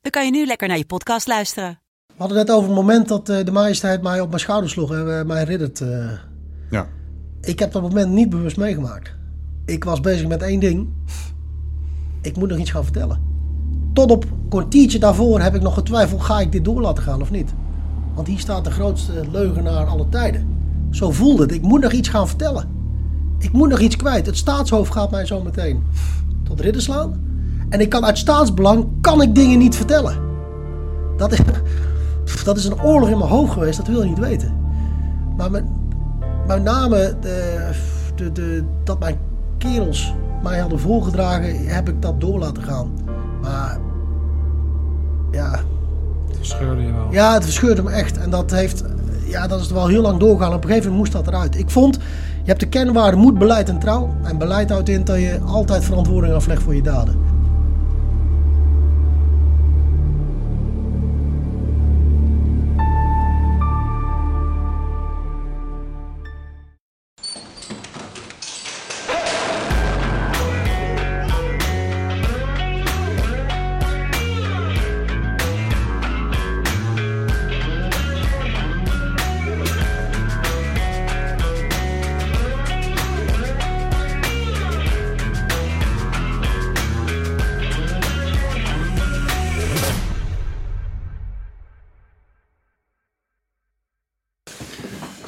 dan kan je nu lekker naar je podcast luisteren. We hadden net over het moment dat eh, de majesteit mij op mijn schouder sloeg en eh, mij riddert. eh. Ja. Ik heb dat moment niet bewust meegemaakt. Ik was bezig met één ding. Ik moet nog iets gaan vertellen. Tot op een kwartiertje daarvoor heb ik nog getwijfeld, ga ik dit door laten gaan of niet? Want hier staat de grootste leugenaar aller tijden. Zo voelde het. Ik moet nog iets gaan vertellen. Ik moet nog iets kwijt. Het staatshoofd gaat mij zo meteen tot ridder slaan. En ik kan uit staatsbelang, kan ik dingen niet vertellen. Dat is, dat is een oorlog in mijn hoofd geweest, dat wil je niet weten. Maar met, met name de, de, de, dat mijn kerels mij hadden voorgedragen, heb ik dat door laten gaan. Maar ja, Dat scheurde je wel. ja, het verscheurde me echt. En dat heeft, ja, dat is er wel heel lang doorgaan. Op een gegeven moment moest dat eruit. Ik vond, je hebt de kernwaarden moed, beleid en trouw. En beleid houdt in dat je altijd verantwoording aflegt voor je daden.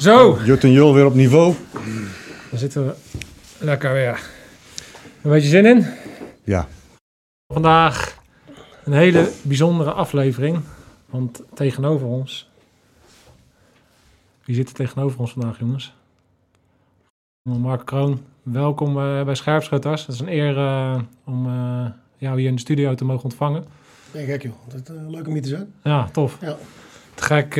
Zo, Jut en Jul weer op niveau. dan zitten we lekker weer. Een beetje zin in? Ja. Vandaag een hele bijzondere aflevering. Want tegenover ons... Wie zit er tegenover ons vandaag, jongens? Mark Kroon, welkom eh, bij Scherpschutters. Het is een eer eh, om eh, jou hier in de studio te mogen ontvangen. Ben gek joh. Het is leuk om hier te zijn. Ja, tof. Ja. Te gek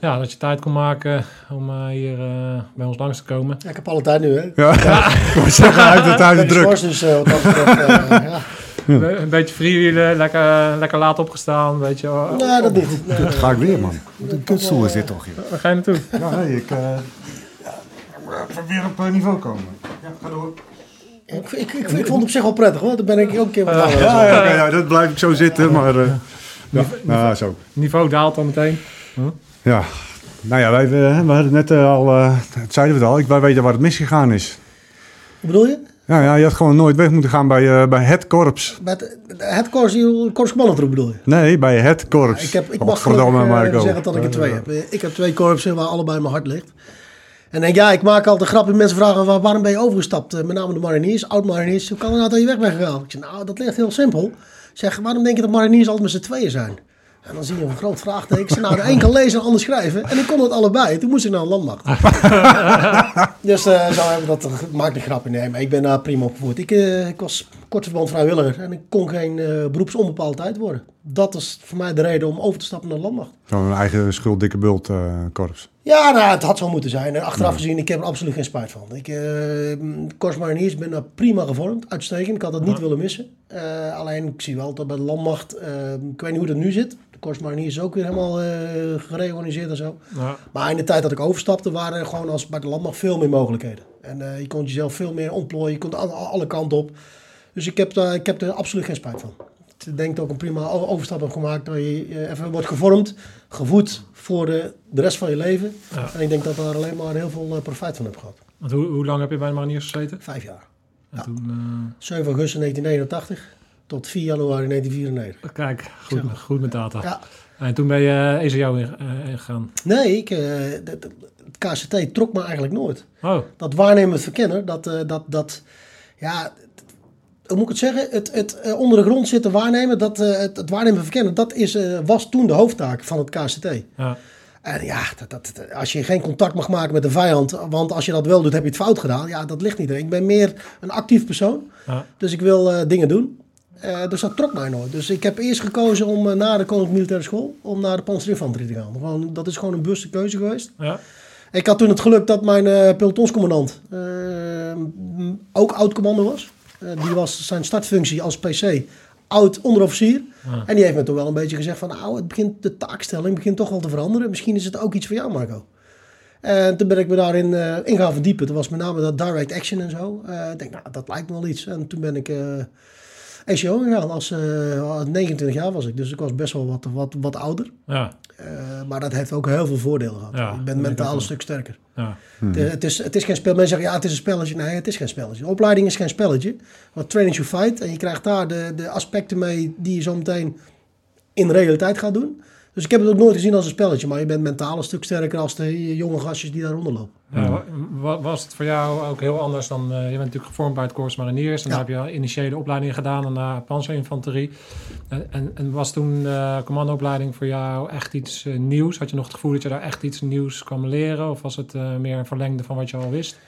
ja, dat je tijd kon maken om eh, hier eh, bij ons langs te komen. Ja, ik heb alle tijd nu hè. Ja, ik wou zeggen, uit de thuis ben druk. dus eh, wat dat betreft, ja. Een een beetje freewheelen, lekker, lekker laat opgestaan. Een beetje, oh, Nee, dat niet. Nee, Dat ga ik weer, man. Wat een kutstoel is dit toch, joh. Waar ga je naartoe? Ja, ik... eh even weer op niveau komen. Ja, ga door. Ik, ik, ik, ik vond het op zich wel prettig hoor. Daar ben ik ook een keer wat. Ja, ja, ja, ja, dat blijf ik zo zitten, maar... eh ja, nou, zo. Niveau daalt dan meteen. Ja. Nou ja, wij, we hadden net eh, al... eh het zeiden we het al, ik, wij weten waar het misgegaan is. Hoe bedoel je? Ja, ja, je had gewoon nooit weg moeten gaan bij, eh, bij het korps. Met het korps, korps Commandantroep bedoel je? Nee, bij het korps. Ik, heb, ik mag gelukkig, eh, Marco. zeggen dat ik er twee heb. Ik heb twee korpsen waar allebei mijn hart ligt. En denk, ja, ik maak altijd grappen. Mensen vragen, waar- waarom ben je overgestapt? Met name de mariniers, oud-mariniers. Hoe kan het nou dat je weg bent gegaan? Ik zeg, nou, dat ligt heel simpel. Ik zeg, waarom denk je dat mariniers altijd met z'n tweeën zijn? En dan zie je een groot vraagteken. Ik nou, de een kan lezen en de ander schrijven. En ik kon het allebei. Toen moest ik naar een landmacht. dus eh, zo hebben we dat, dat maakt een grapje. Nee, maar ik ben daar prima opgevoed. Ik, eh, ik was kortverband vrijwilliger en ik kon geen eh beroepsonbepaald tijd worden. Dat is voor mij de reden om over te stappen naar de landmacht. Zo'n eigen schuld, dikke bult eh, korps. Ja, nou, het had zo moeten zijn. En achteraf gezien, ik heb er absoluut geen spijt van. Ik, eh Korps Mariniers ben daar prima gevormd, uitstekend. Ik had het niet willen missen. Eh, alleen, ik zie wel dat bij de landmacht, eh, ik weet niet hoe dat nu zit. De is ook weer helemaal eh, gereorganiseerd en zo. Ja. Maar in de tijd dat ik overstapte, waren er gewoon als bij de landmacht veel meer mogelijkheden. En eh, je kon jezelf veel meer ontplooien, je kon alle, alle kanten op. Dus ik heb, daar, ik heb er absoluut geen spijt van. Ik denk dat ik een prima overstap heb gemaakt. Dat je even wordt gevormd, gevoed voor de, de rest van je leven. Ja. En ik denk dat ik daar alleen maar heel veel eh, profijt van heb gehad. Want hoe, hoe lang heb je bij de mariniers gezeten? Vijf jaar. En toen, eh, 7 augustus 1989 tot 4 januari 1994. kijk, goed, Zeg maar. goed met data. Ja. En toen ben je ECO in- eh, ingegaan. Nee, ik, eh, het KCT trok me eigenlijk nooit. Oh, dat waarnemend verkennen, dat, eh, dat, dat ja, hoe moet ik het zeggen? Het, het eh, onder de grond zitten waarnemen, dat, eh, het, het waarnemen verkennen, dat is, eh, was toen de hoofdtaak van het KCT. ja. En ja, dat, dat, als je geen contact mag maken met de vijand, want als je dat wel doet, heb je het fout gedaan. Ja, dat ligt niet. erin. Ik ben meer een actief persoon, Ja. dus ik wil eh, dingen doen. Eh, dus dat trok mij nooit. Dus ik heb eerst gekozen om eh, na de Koninklijke Militaire School... om naar de panzerinfanterie te gaan. Gewoon, dat is gewoon een bewuste keuze geweest. Ja. Ik had toen het geluk dat mijn eh pelotonscommandant eh, m- ook oud-commando was. Die was zijn startfunctie als PC oud onderofficier. Ja. En die heeft me toen wel een beetje gezegd van... nou, het begint, de taakstelling begint toch wel te veranderen. Misschien is het ook iets voor jou, Marco. En toen ben ik me daarin eh, in gaan verdiepen. Dat was met name dat direct action en zo. Ik denk, nou, dat lijkt me wel iets. En toen ben ik ECO gegaan. Als eh, 29 jaar was ik. Dus ik was best wel wat, wat, wat ouder. Ja. Eh, maar dat heeft ook heel veel voordelen gehad. Ja, ik ben mentaal een stuk sterker. Ja. Het, het, is, het is geen spel. Mensen zeggen ja, het is een spelletje. Nee, het is geen spelletje. De opleiding is geen spelletje. Want training to fight. En je krijgt daar de, de aspecten mee die je zo meteen in realiteit gaat doen. Dus ik heb het ook nooit gezien als een spelletje. Maar je bent mentaal een stuk sterker als de jonge gastjes die daaronder lopen. Ja, wa- wa- was het voor jou ook heel anders dan... eh, je bent natuurlijk gevormd bij het Corps Mariniers. En Ja. dan heb je initiële opleiding gedaan en naar panzerinfanterie. En, en, en was toen de commandoopleiding voor jou echt iets eh, nieuws? Had je nog het gevoel dat je daar echt iets nieuws kwam leren? Of was het eh, meer een verlengde van wat je al wist?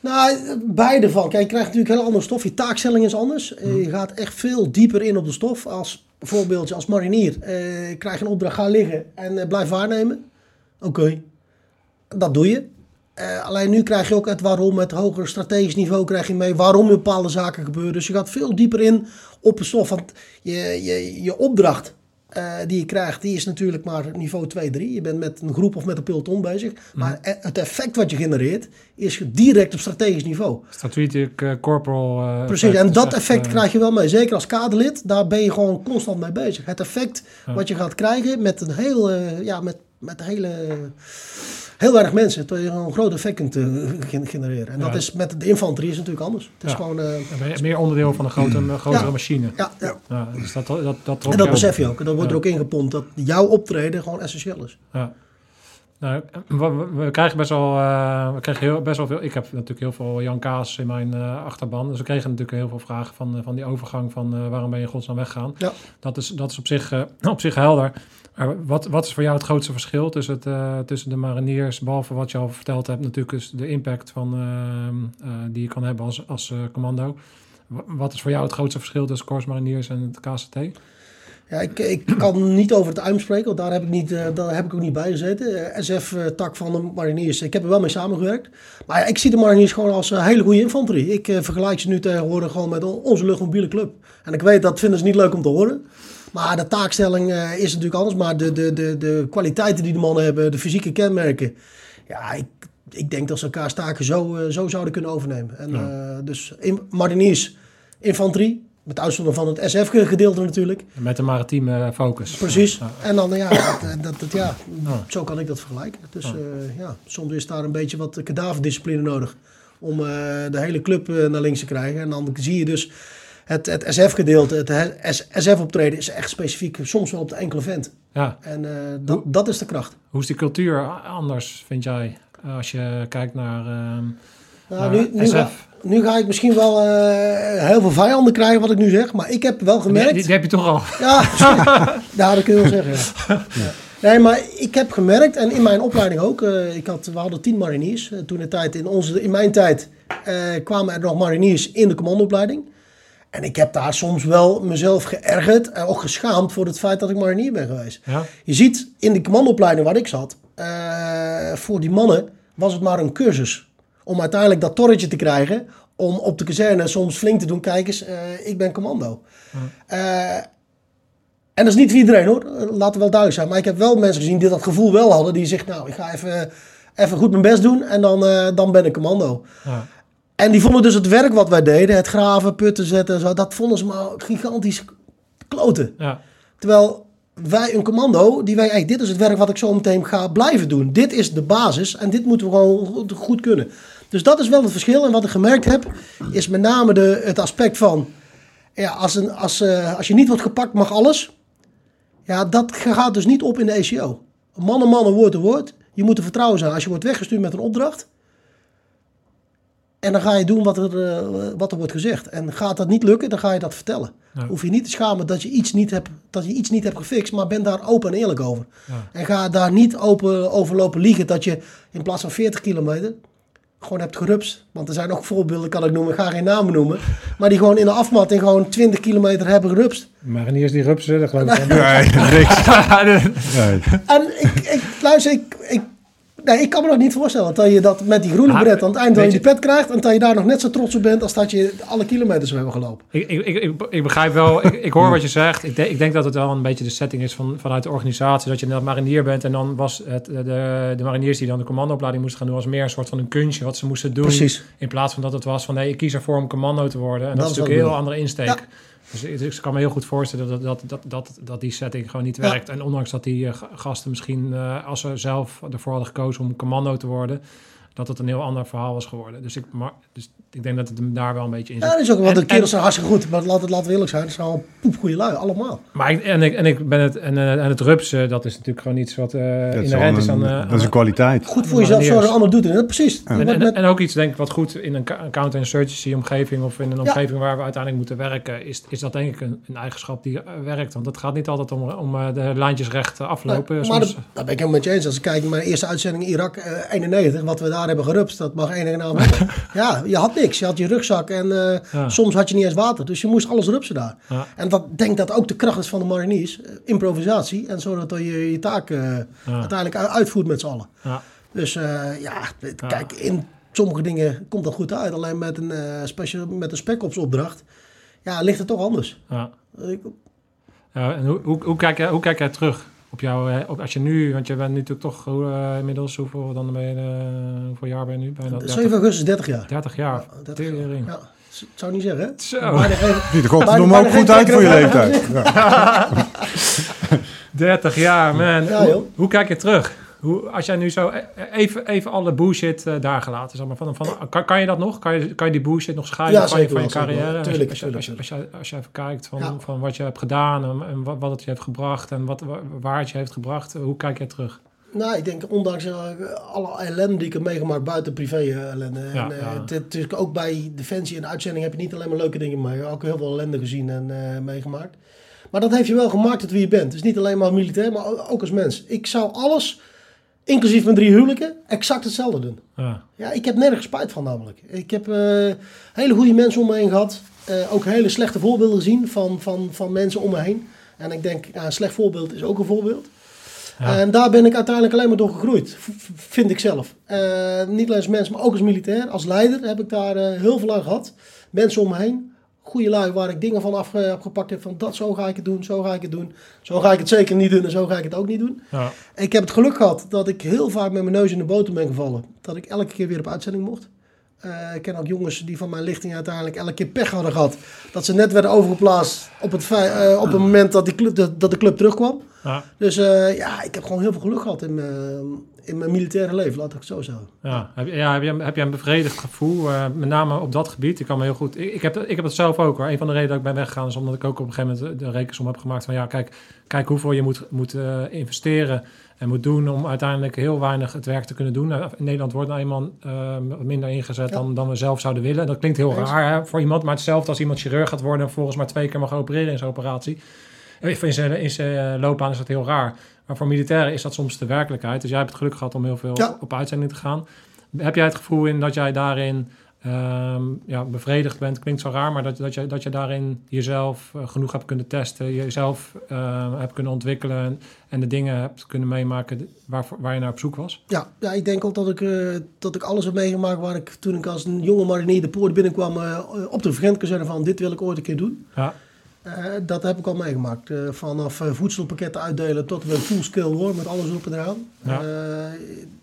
Nou, beide van. Kijk, je krijgt natuurlijk heel andere stof. Je taakstelling is anders. Eh, Je gaat echt veel dieper in op de stof. Als bijvoorbeeld als marinier. eh krijg je een opdracht, ga liggen en eh, blijf waarnemen. Oké, dat doe je. Eh, alleen nu krijg je ook het waarom, het hogere strategisch niveau krijg je mee. Waarom bepaalde zaken gebeuren. Dus je gaat veel dieper in op de stof. Want je, je, je opdracht eh, die je krijgt, die is natuurlijk maar niveau 2, 3. Je bent met een groep of met een peloton bezig. Maar e- het effect wat je genereert, is direct op strategisch niveau. Strategic eh, corporal... eh, Precies, en dat echt, effect krijg je wel mee. Zeker als kaderlid, daar ben je gewoon constant mee bezig. Het effect wat je gaat krijgen met een heel, eh, ja, met, met hele, heel weinig mensen. Je een groot effect kunt eh, gen- genereren. En dat is met de infanterie is natuurlijk anders. Het is gewoon, eh, meer onderdeel van een grote, grotere machine. ja, ja. Ja, dus dat, dat, dat, En dat besef je ook. En dat wordt er ook ingepompt. Dat jouw optreden gewoon essentieel is. Ja. Nou, we, krijgen best wel, eh, we krijgen heel, best wel veel. Ik heb natuurlijk heel veel Jan Kaas in mijn achterban. Dus we kregen natuurlijk heel veel vragen van, van die overgang van waarom ben je godsnaam weggaan. Ja. Dat is, dat is op, zich, op zich helder. Maar wat, wat is voor jou het grootste verschil tussen, het, eh, tussen de mariniers, behalve wat je al verteld hebt, natuurlijk is de impact van, eh, eh, die je kan hebben als, als eh, commando. Wa- Wat is voor jou het grootste verschil tussen Corps Mariniers en het KCT? Ja, ik, ik kan niet over het UIM spreken, want daar heb ik, niet, eh, daar heb ik ook niet bij gezeten. Eh, SF-tak van de mariniers, ik heb er wel mee samengewerkt. Maar ja, ik zie de mariniers gewoon als een hele goede infanterie. Ik eh, vergelijk ze nu tegenwoordig gewoon met on- onze luchtmobiele club. En ik weet, dat vinden ze niet leuk om te horen. Maar de taakstelling eh, is natuurlijk anders. Maar de, de, de, de kwaliteiten die de mannen hebben, de fysieke kenmerken. Ja, ik, ik denk dat ze elkaar taken zo, eh, zo zouden kunnen overnemen. En, eh, dus in, mariniers, infanterie, met uitzondering van het SF-gedeelte natuurlijk. Met een maritieme focus. Precies. Ja. En dan, ja, dat, eh, dat, dat, ja, Ja. zo kan ik dat vergelijken. Dus Ja. eh, ja, soms is daar een beetje wat kadaverdiscipline nodig om eh, de hele club naar links te krijgen. En dan zie je dus het, het SF-gedeelte, het SF-optreden is echt specifiek, soms wel op de enkele vent. ja. En dat, dat is de kracht. Hoe is die cultuur anders, vind jij? Als je kijkt naar ehm Nou, nu, nu, SF. Nu ga ik misschien wel eh, heel veel vijanden krijgen wat ik nu zeg, maar ik heb wel gemerkt... die heb je toch al. Ja, ja, dat kun je wel zeggen. Ja. Ja. Nee, maar ik heb gemerkt, en in mijn opleiding ook, eh, ik had, we hadden tien mariniers. Eh, toen de tijd, in, onze, in mijn tijd eh, kwamen er nog mariniers in de commandoopleiding. En ik heb daar soms wel mezelf geërgerd en ook geschaamd voor het feit dat ik marinier ben geweest. Ja? Je ziet in de commandoopleiding waar ik zat, eh, voor die mannen was het maar een cursus. Om uiteindelijk dat torretje te krijgen, om op de kazerne soms flink te doen, kijk eens, eh, ik ben commando. Eh, en dat is niet voor iedereen hoor, Eh, laten we wel duidelijk zijn. Maar ik heb wel mensen gezien die dat gevoel wel hadden, die zeggen, nou ik ga even, even goed mijn best doen en dan, dan ben ik commando. Ja. En die vonden dus het werk wat wij deden, het graven, putten zetten en zo, dat vonden ze maar gigantisch kloten. Ja. Terwijl wij een commando, die wij, hey, dit is het werk wat ik zo meteen ga blijven doen. Dit is de basis en dit moeten we gewoon goed kunnen. Dus dat is wel het verschil. En wat ik gemerkt heb, is met name de, het aspect van, ja, als, een, als, eh, als je niet wordt gepakt, mag alles. Ja, dat gaat dus niet op in de ECO. Man en man, een woord een woord. Je moet er vertrouwen zijn. Als je wordt weggestuurd met een opdracht, en dan ga je doen wat er, eh, wat er wordt gezegd. En gaat dat niet lukken, dan ga je dat vertellen. Ja. Hoef je niet te schamen dat je iets niet hebt, dat je iets niet hebt gefixt, maar ben daar open en eerlijk over. Ja. En ga daar niet open over lopen liegen dat je in plaats van 40 kilometer gewoon hebt gerupst. Want er zijn ook voorbeelden, kan ik noemen, ik ga geen namen noemen. Maar die gewoon in de afmatting gewoon 20 kilometer hebben gerupst. Mariniers die rupsen, dat geloof ik. Nee, niks. Nee. En ik, ik luister, ik, ik, nee, ik kan me nog niet voorstellen dat je dat met die groene Ah, bret aan het eind van je die pet krijgt. En dat je daar nog net zo trots op bent als dat je alle kilometers hebben gelopen. Ik, ik, ik, ik, begrijp wel, ik, ik hoor wat je zegt. Ik, denk- ik denk dat het wel een beetje de setting is van, vanuit de organisatie. Dat je net marinier bent en dan was het, de, de mariniers die dan de commandoopleiding moesten gaan doen... was meer een soort van een kunstje wat ze moesten doen. Precies. In plaats van dat het was van nee, ik kies ervoor om commando te worden. En dat, Dat is natuurlijk een heel andere insteek. Ik, dus ik kan me heel goed voorstellen dat, dat, dat, dat, dat die setting gewoon niet Ja. werkt. En ondanks dat die eh, ga- gasten misschien, eh, als ze zelf ervoor hadden gekozen om commando te worden... dat het een heel ander verhaal was geworden. Dus ik, maar, dus ik denk dat het hem daar wel een beetje in Ja, zit. dat is ook wel. En- De en- kerels zijn hartstikke goed. Maar laten, laten we eerlijk zijn. Het zijn allemaal poepgoeie lui. Allemaal. Maar ik, en, ik, en ik ben het en, eh, en het rupsen, dat is natuurlijk gewoon iets wat eh Dat is, inherent is aan. een, eh, dat is een kwaliteit. Goed voor jezelf zorgen, een ander doet het. Ja, precies. En, en, en ook iets, denk ik, wat goed in een counterinsurgency omgeving of in een omgeving waar we uiteindelijk moeten werken, is, is dat denk ik een, een eigenschap die werkt. Want het gaat niet altijd om, om de lijntjes recht aflopen. Nee, maar dat, daar ben ik helemaal met je eens. Als ik kijk naar mijn eerste uitzending in Irak, eh, 91, wat we daar hebben gerupst, dat mag enige naam hebben. ja, je had niks. Je had je rugzak en eh, Ja. soms had je niet eens water. Dus je moest alles rupsen daar. Ja. En dat denk dat ook de kracht is van de mariniers. eh, improvisatie. En zodat je je taak eh, uiteindelijk uitvoert met z'n allen. ja. Dus ja, kijk, in sommige dingen komt dat goed uit. Alleen met een, special, met een spec-ops opdracht, ja, ligt het toch anders. Ja. Ik- Ja, en hoe, hoe, hoe, kijk jij, hoe kijk jij terug op jou, op, als je nu, want je bent natuurlijk toch hoe, eh, inmiddels, hoeveel, dan ben je, eh, hoeveel jaar ben je nu? Bijna 7 30, augustus 30 jaar. 30 jaar. Ja, 30 jaar. Ja, het zou niet zeggen, hè? Zo. Maar er Ziet er Maar- ook goed uit voor je leeftijd. Ja. 30 jaar, man. Ja, hoe, joh. hoe kijk je terug? Hoe, als jij nu zo e- even, even alle bullshit eh, daar gelaten, zeg maar, van, van, kan, kan je dat nog? Kan je, kan je die bullshit nog scheiden Ja, van, je, van je carrière? Als je- Tuurlijk, als, je, als, je, als, je, als je even kijkt van, Ja. van wat je hebt gedaan en, en wat, wat het je heeft gebracht en wat, wa- waar het je heeft gebracht, hoe kijk jij terug? Nou, ik denk, ondanks eh, alle ellende die ik heb meegemaakt buiten privé eh, ellende. Ja, en, ja. het- het is ook bij Defensie en uitzending heb je niet alleen maar leuke dingen mee. Ook heel veel ellende gezien en meegemaakt. Maar dat heeft je wel gemaakt tot wie je bent. Dus niet alleen maar militair, maar ook als mens. Ik zou alles, inclusief mijn drie huwelijken, exact hetzelfde doen. Ja, Ja, ik heb nergens spijt van namelijk. Ik heb eh, hele goede mensen om me heen gehad. Eh, ook hele slechte voorbeelden gezien van, van, van mensen om me heen. En ik denk, ja, een slecht voorbeeld is ook een voorbeeld. Ja. En daar ben ik uiteindelijk alleen maar door gegroeid, vind ik zelf. Eh, niet alleen als mens, maar ook als militair. Als leider heb ik daar heel veel aan gehad. Mensen om me heen. Goede lui waar ik dingen van afge- afgepakt heb. Van dat, zo ga ik het doen, zo ga ik het doen. Zo ga ik het zeker niet doen en zo ga ik het ook niet doen. ja, Ik heb het geluk gehad dat ik heel vaak met mijn neus in de boter ben gevallen. Dat ik elke keer weer op uitzending mocht. Eh, ik ken ook jongens die van mijn lichting uiteindelijk elke keer pech hadden gehad. Dat ze net werden overgeplaatst op het, eh, op het moment dat, die club, dat de club terugkwam. Ja, Dus eh, ja, ik heb gewoon heel veel geluk gehad in mijn, in mijn militaire leven, laat ik het zo zeggen. ja. Heb, je- ja, heb, je, heb je een bevredigd gevoel, eh, met name op dat gebied? Ik kan me heel goed. Ik, ik, heb, dat- ik heb het zelf ook hoor. Een van de redenen dat ik ben weggegaan is omdat ik ook op een gegeven moment de, rekensom heb gemaakt van ja, kijk, kijk hoeveel je moet, moet eh, investeren en moet doen om uiteindelijk heel weinig het werk te kunnen doen. Nou, In Nederland wordt nou eenmaal eh, minder ingezet Ja. dan, dan we zelf zouden willen. Dat klinkt heel Eens. raar hè, voor iemand, maar hetzelfde als iemand chirurg gaat worden en volgens maar twee keer mag opereren in zijn operatie. Of In zijn, in zijn eh, loopbaan is dat heel raar. Maar voor militairen is dat soms de werkelijkheid. Dus jij hebt het geluk gehad om heel veel Ja. op uitzending te gaan. Heb jij het gevoel in dat jij daarin ehm, ja, bevredigd bent? Klinkt zo raar, maar dat, dat, je, dat je daarin jezelf eh, genoeg hebt kunnen testen, jezelf eh, hebt kunnen ontwikkelen en, en de dingen hebt kunnen meemaken waar, waar je naar op zoek was? Ja, ja ik denk ook dat ik, eh, dat ik alles heb meegemaakt waar ik toen ik als een jonge marinier de poort binnenkwam eh, op de vergentkazerne van dit wil ik ooit een keer doen. Ja, Eh, dat heb ik al meegemaakt. Eh, vanaf eh, voedselpakketten uitdelen tot met full skill hoor, met alles op en eraan. Ja.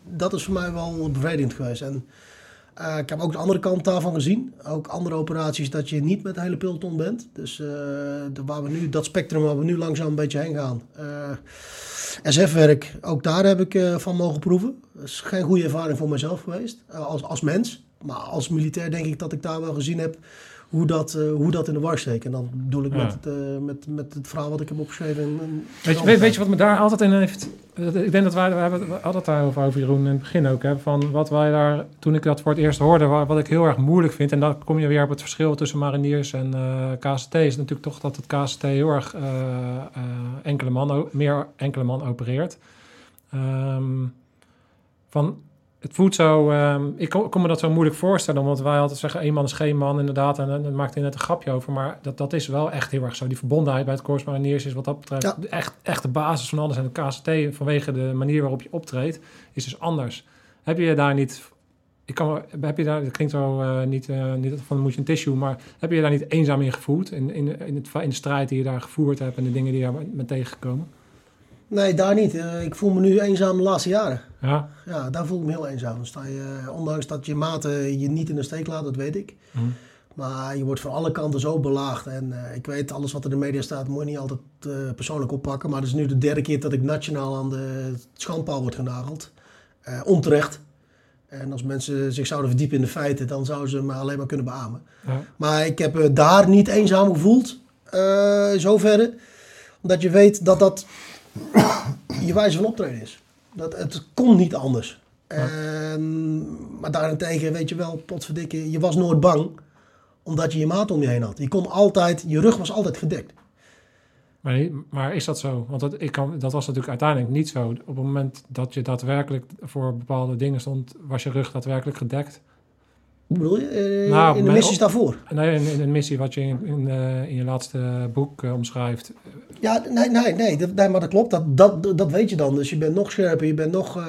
Dat is voor mij wel bevredigend geweest. En ik heb ook de andere kant daarvan gezien. Ook andere operaties dat je niet met de hele peloton bent. Dus de, waar we nu, dat spectrum waar we nu langzaam een beetje heen gaan. SF-werk, ook daar heb ik van mogen proeven. Dat is geen goede ervaring voor mezelf geweest, als, als mens. Maar als militair denk ik dat ik daar wel gezien heb hoe dat, eh, hoe dat in de war steekt. En dan bedoel ik Ja. met, het, eh, met, met het verhaal wat ik heb opgeschreven. in- Weet je, weet, weet je wat me daar altijd in heeft... Ik denk dat wij, we hebben het altijd daarover over Jeroen in het begin ook. Hè, van wat wij daar, toen ik dat voor het eerst hoorde, wa- wat ik heel erg moeilijk vind. En dan kom je weer op het verschil tussen mariniers en eh, KCT. Is natuurlijk toch dat het KCT heel erg enkele man, meer enkele man opereert. Ehm, van, het voelt zo... ehm, ik kon, kon me dat zo moeilijk voorstellen, want wij altijd zeggen... één man is geen man, inderdaad. En dan maakt hij net een grapje over. Maar dat, dat is wel echt heel erg zo. Die verbondenheid bij het Corps Mariniers is wat dat betreft... Ja. echt, echt de basis van alles. En de KCT, vanwege de manier waarop je optreedt, is dus anders. Heb je daar niet... Ik kan, heb je daar, dat klinkt zo eh, niet, eh, niet van moet je een tissue, maar heb je je daar niet eenzaam in gevoeld? In, in, in, het, in de strijd die je daar gevoerd hebt en de dingen die je daar bent tegengekomen? Nee, daar niet. Eh, ik voel me nu eenzaam de laatste jaren. Ja, Ja, daar voel ik me heel eenzaam. Je, eh, ondanks dat je maten je niet in de steek laat, dat weet ik. Mhm. Maar je wordt van alle kanten zo belaagd. En eh, ik weet, alles wat er in de media staat, moet je niet altijd persoonlijk oppakken. Maar het is nu de derde keer dat ik nationaal aan de schandpaal word genageld. Eh, onterecht. En als mensen zich zouden verdiepen in de feiten, dan zouden ze me alleen maar kunnen beamen. ja. Maar ik heb daar niet eenzaam gevoeld, zoverre. Omdat je weet dat dat je wijze van optreden is. Dat, het kon niet anders. En, maar daarentegen weet je wel, potverdikke, je was nooit bang. Omdat je je maat om je heen had. Je kon altijd, je rug was altijd gedekt. Maar, maar is dat zo? Want dat, ik kan, dat was natuurlijk uiteindelijk niet zo. Op het moment dat je daadwerkelijk voor bepaalde dingen stond, was je rug daadwerkelijk gedekt. Hoe bedoel je? Eh, Nou, in de missies daarvoor. Nee, in, in een missie wat je in, in, eh, in je laatste boek eh, omschrijft. Ja, nee, nee, nee, dat, nee maar dat klopt. Dat, dat, dat weet je dan. Dus je bent nog scherper, je bent nog eh,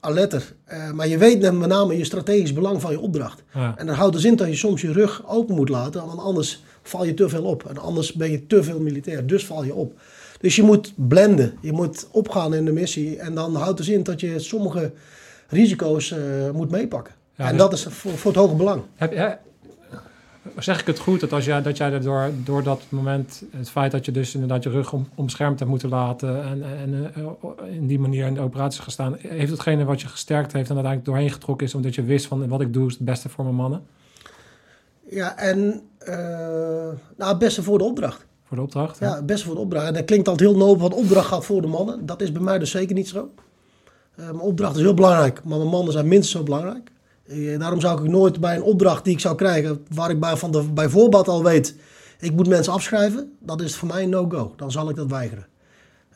alerter. Eh, maar je weet met name je strategisch belang van je opdracht. Ja. En dat houdt dus in dat je soms je rug open moet laten, want anders val je te veel op. En anders ben je te veel militair, dus val je op. Dus je moet blenden, je moet opgaan in de missie. En dan houdt dus in dat je sommige risico's moet meepakken. Ja, en dus- dat is voor, voor het hoge belang. Heb, hè, zeg ik het goed dat, als jij, dat jij door, door dat moment, het feit dat je dus inderdaad je rug om, omschermd hebt moeten laten en, en eh, in die manier in de operaties gestaan, heeft hetgene wat je gesterkt heeft en uiteindelijk doorheen getrokken is, omdat je wist van wat ik doe is het beste voor mijn mannen, Ja, en eh, nou, het beste voor de opdracht. voor de opdracht? hè? Ja, het beste voor de opdracht. En dat klinkt altijd heel nobel, wat opdracht gaat voor de mannen. Dat is bij mij dus zeker niet zo. Eh, mijn opdracht is heel belangrijk, maar mijn mannen zijn minstens zo belangrijk. Eh, daarom zou ik nooit bij een opdracht die ik zou krijgen, waar ik bij, van de, bij voorbaat al weet, ik moet mensen afschrijven, dat is voor mij een no-go. Dan zal ik dat weigeren.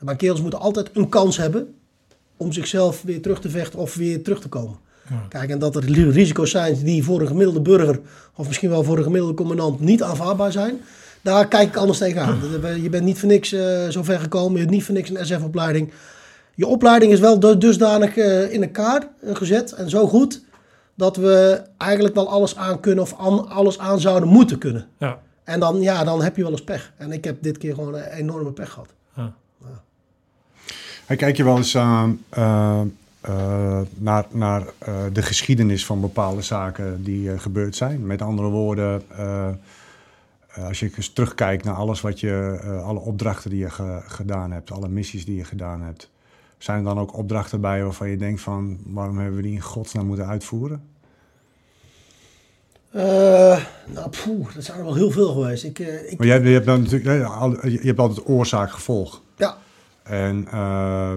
Maar kerels moeten altijd een kans hebben om zichzelf weer terug te vechten of weer terug te komen. Ja. Kijk, en dat er risico's zijn die voor een gemiddelde burger of misschien wel voor een gemiddelde commandant niet aanvaardbaar zijn, daar kijk ik anders tegenaan. Je bent niet voor niks eh, zo ver gekomen, je hebt niet voor niks een SF-opleiding. Je opleiding is wel du- dusdanig eh, in elkaar gezet en zo goed dat we eigenlijk wel alles aan kunnen of aan, alles aan zouden moeten kunnen. Ja. En dan, ja, dan heb je wel eens pech. En ik heb dit keer gewoon een enorme pech gehad. Ja. Hey, kijk je wel eens aan, eh, eh, naar, naar eh, de geschiedenis van bepaalde zaken die eh, gebeurd zijn? Met andere woorden, eh, eh, als je eens terugkijkt naar alles wat je, eh, alle opdrachten die je ge- gedaan hebt, alle missies die je gedaan hebt, zijn er dan ook opdrachten bij waarvan je denkt van, waarom hebben we die in godsnaam moeten uitvoeren? Eh, nou, poeh, dat zijn er wel heel veel geweest. Ik, eh, ik, Maar je hebt, je hebt, dan natuurlijk, je hebt altijd oorzaak-gevolg. ja, En eh,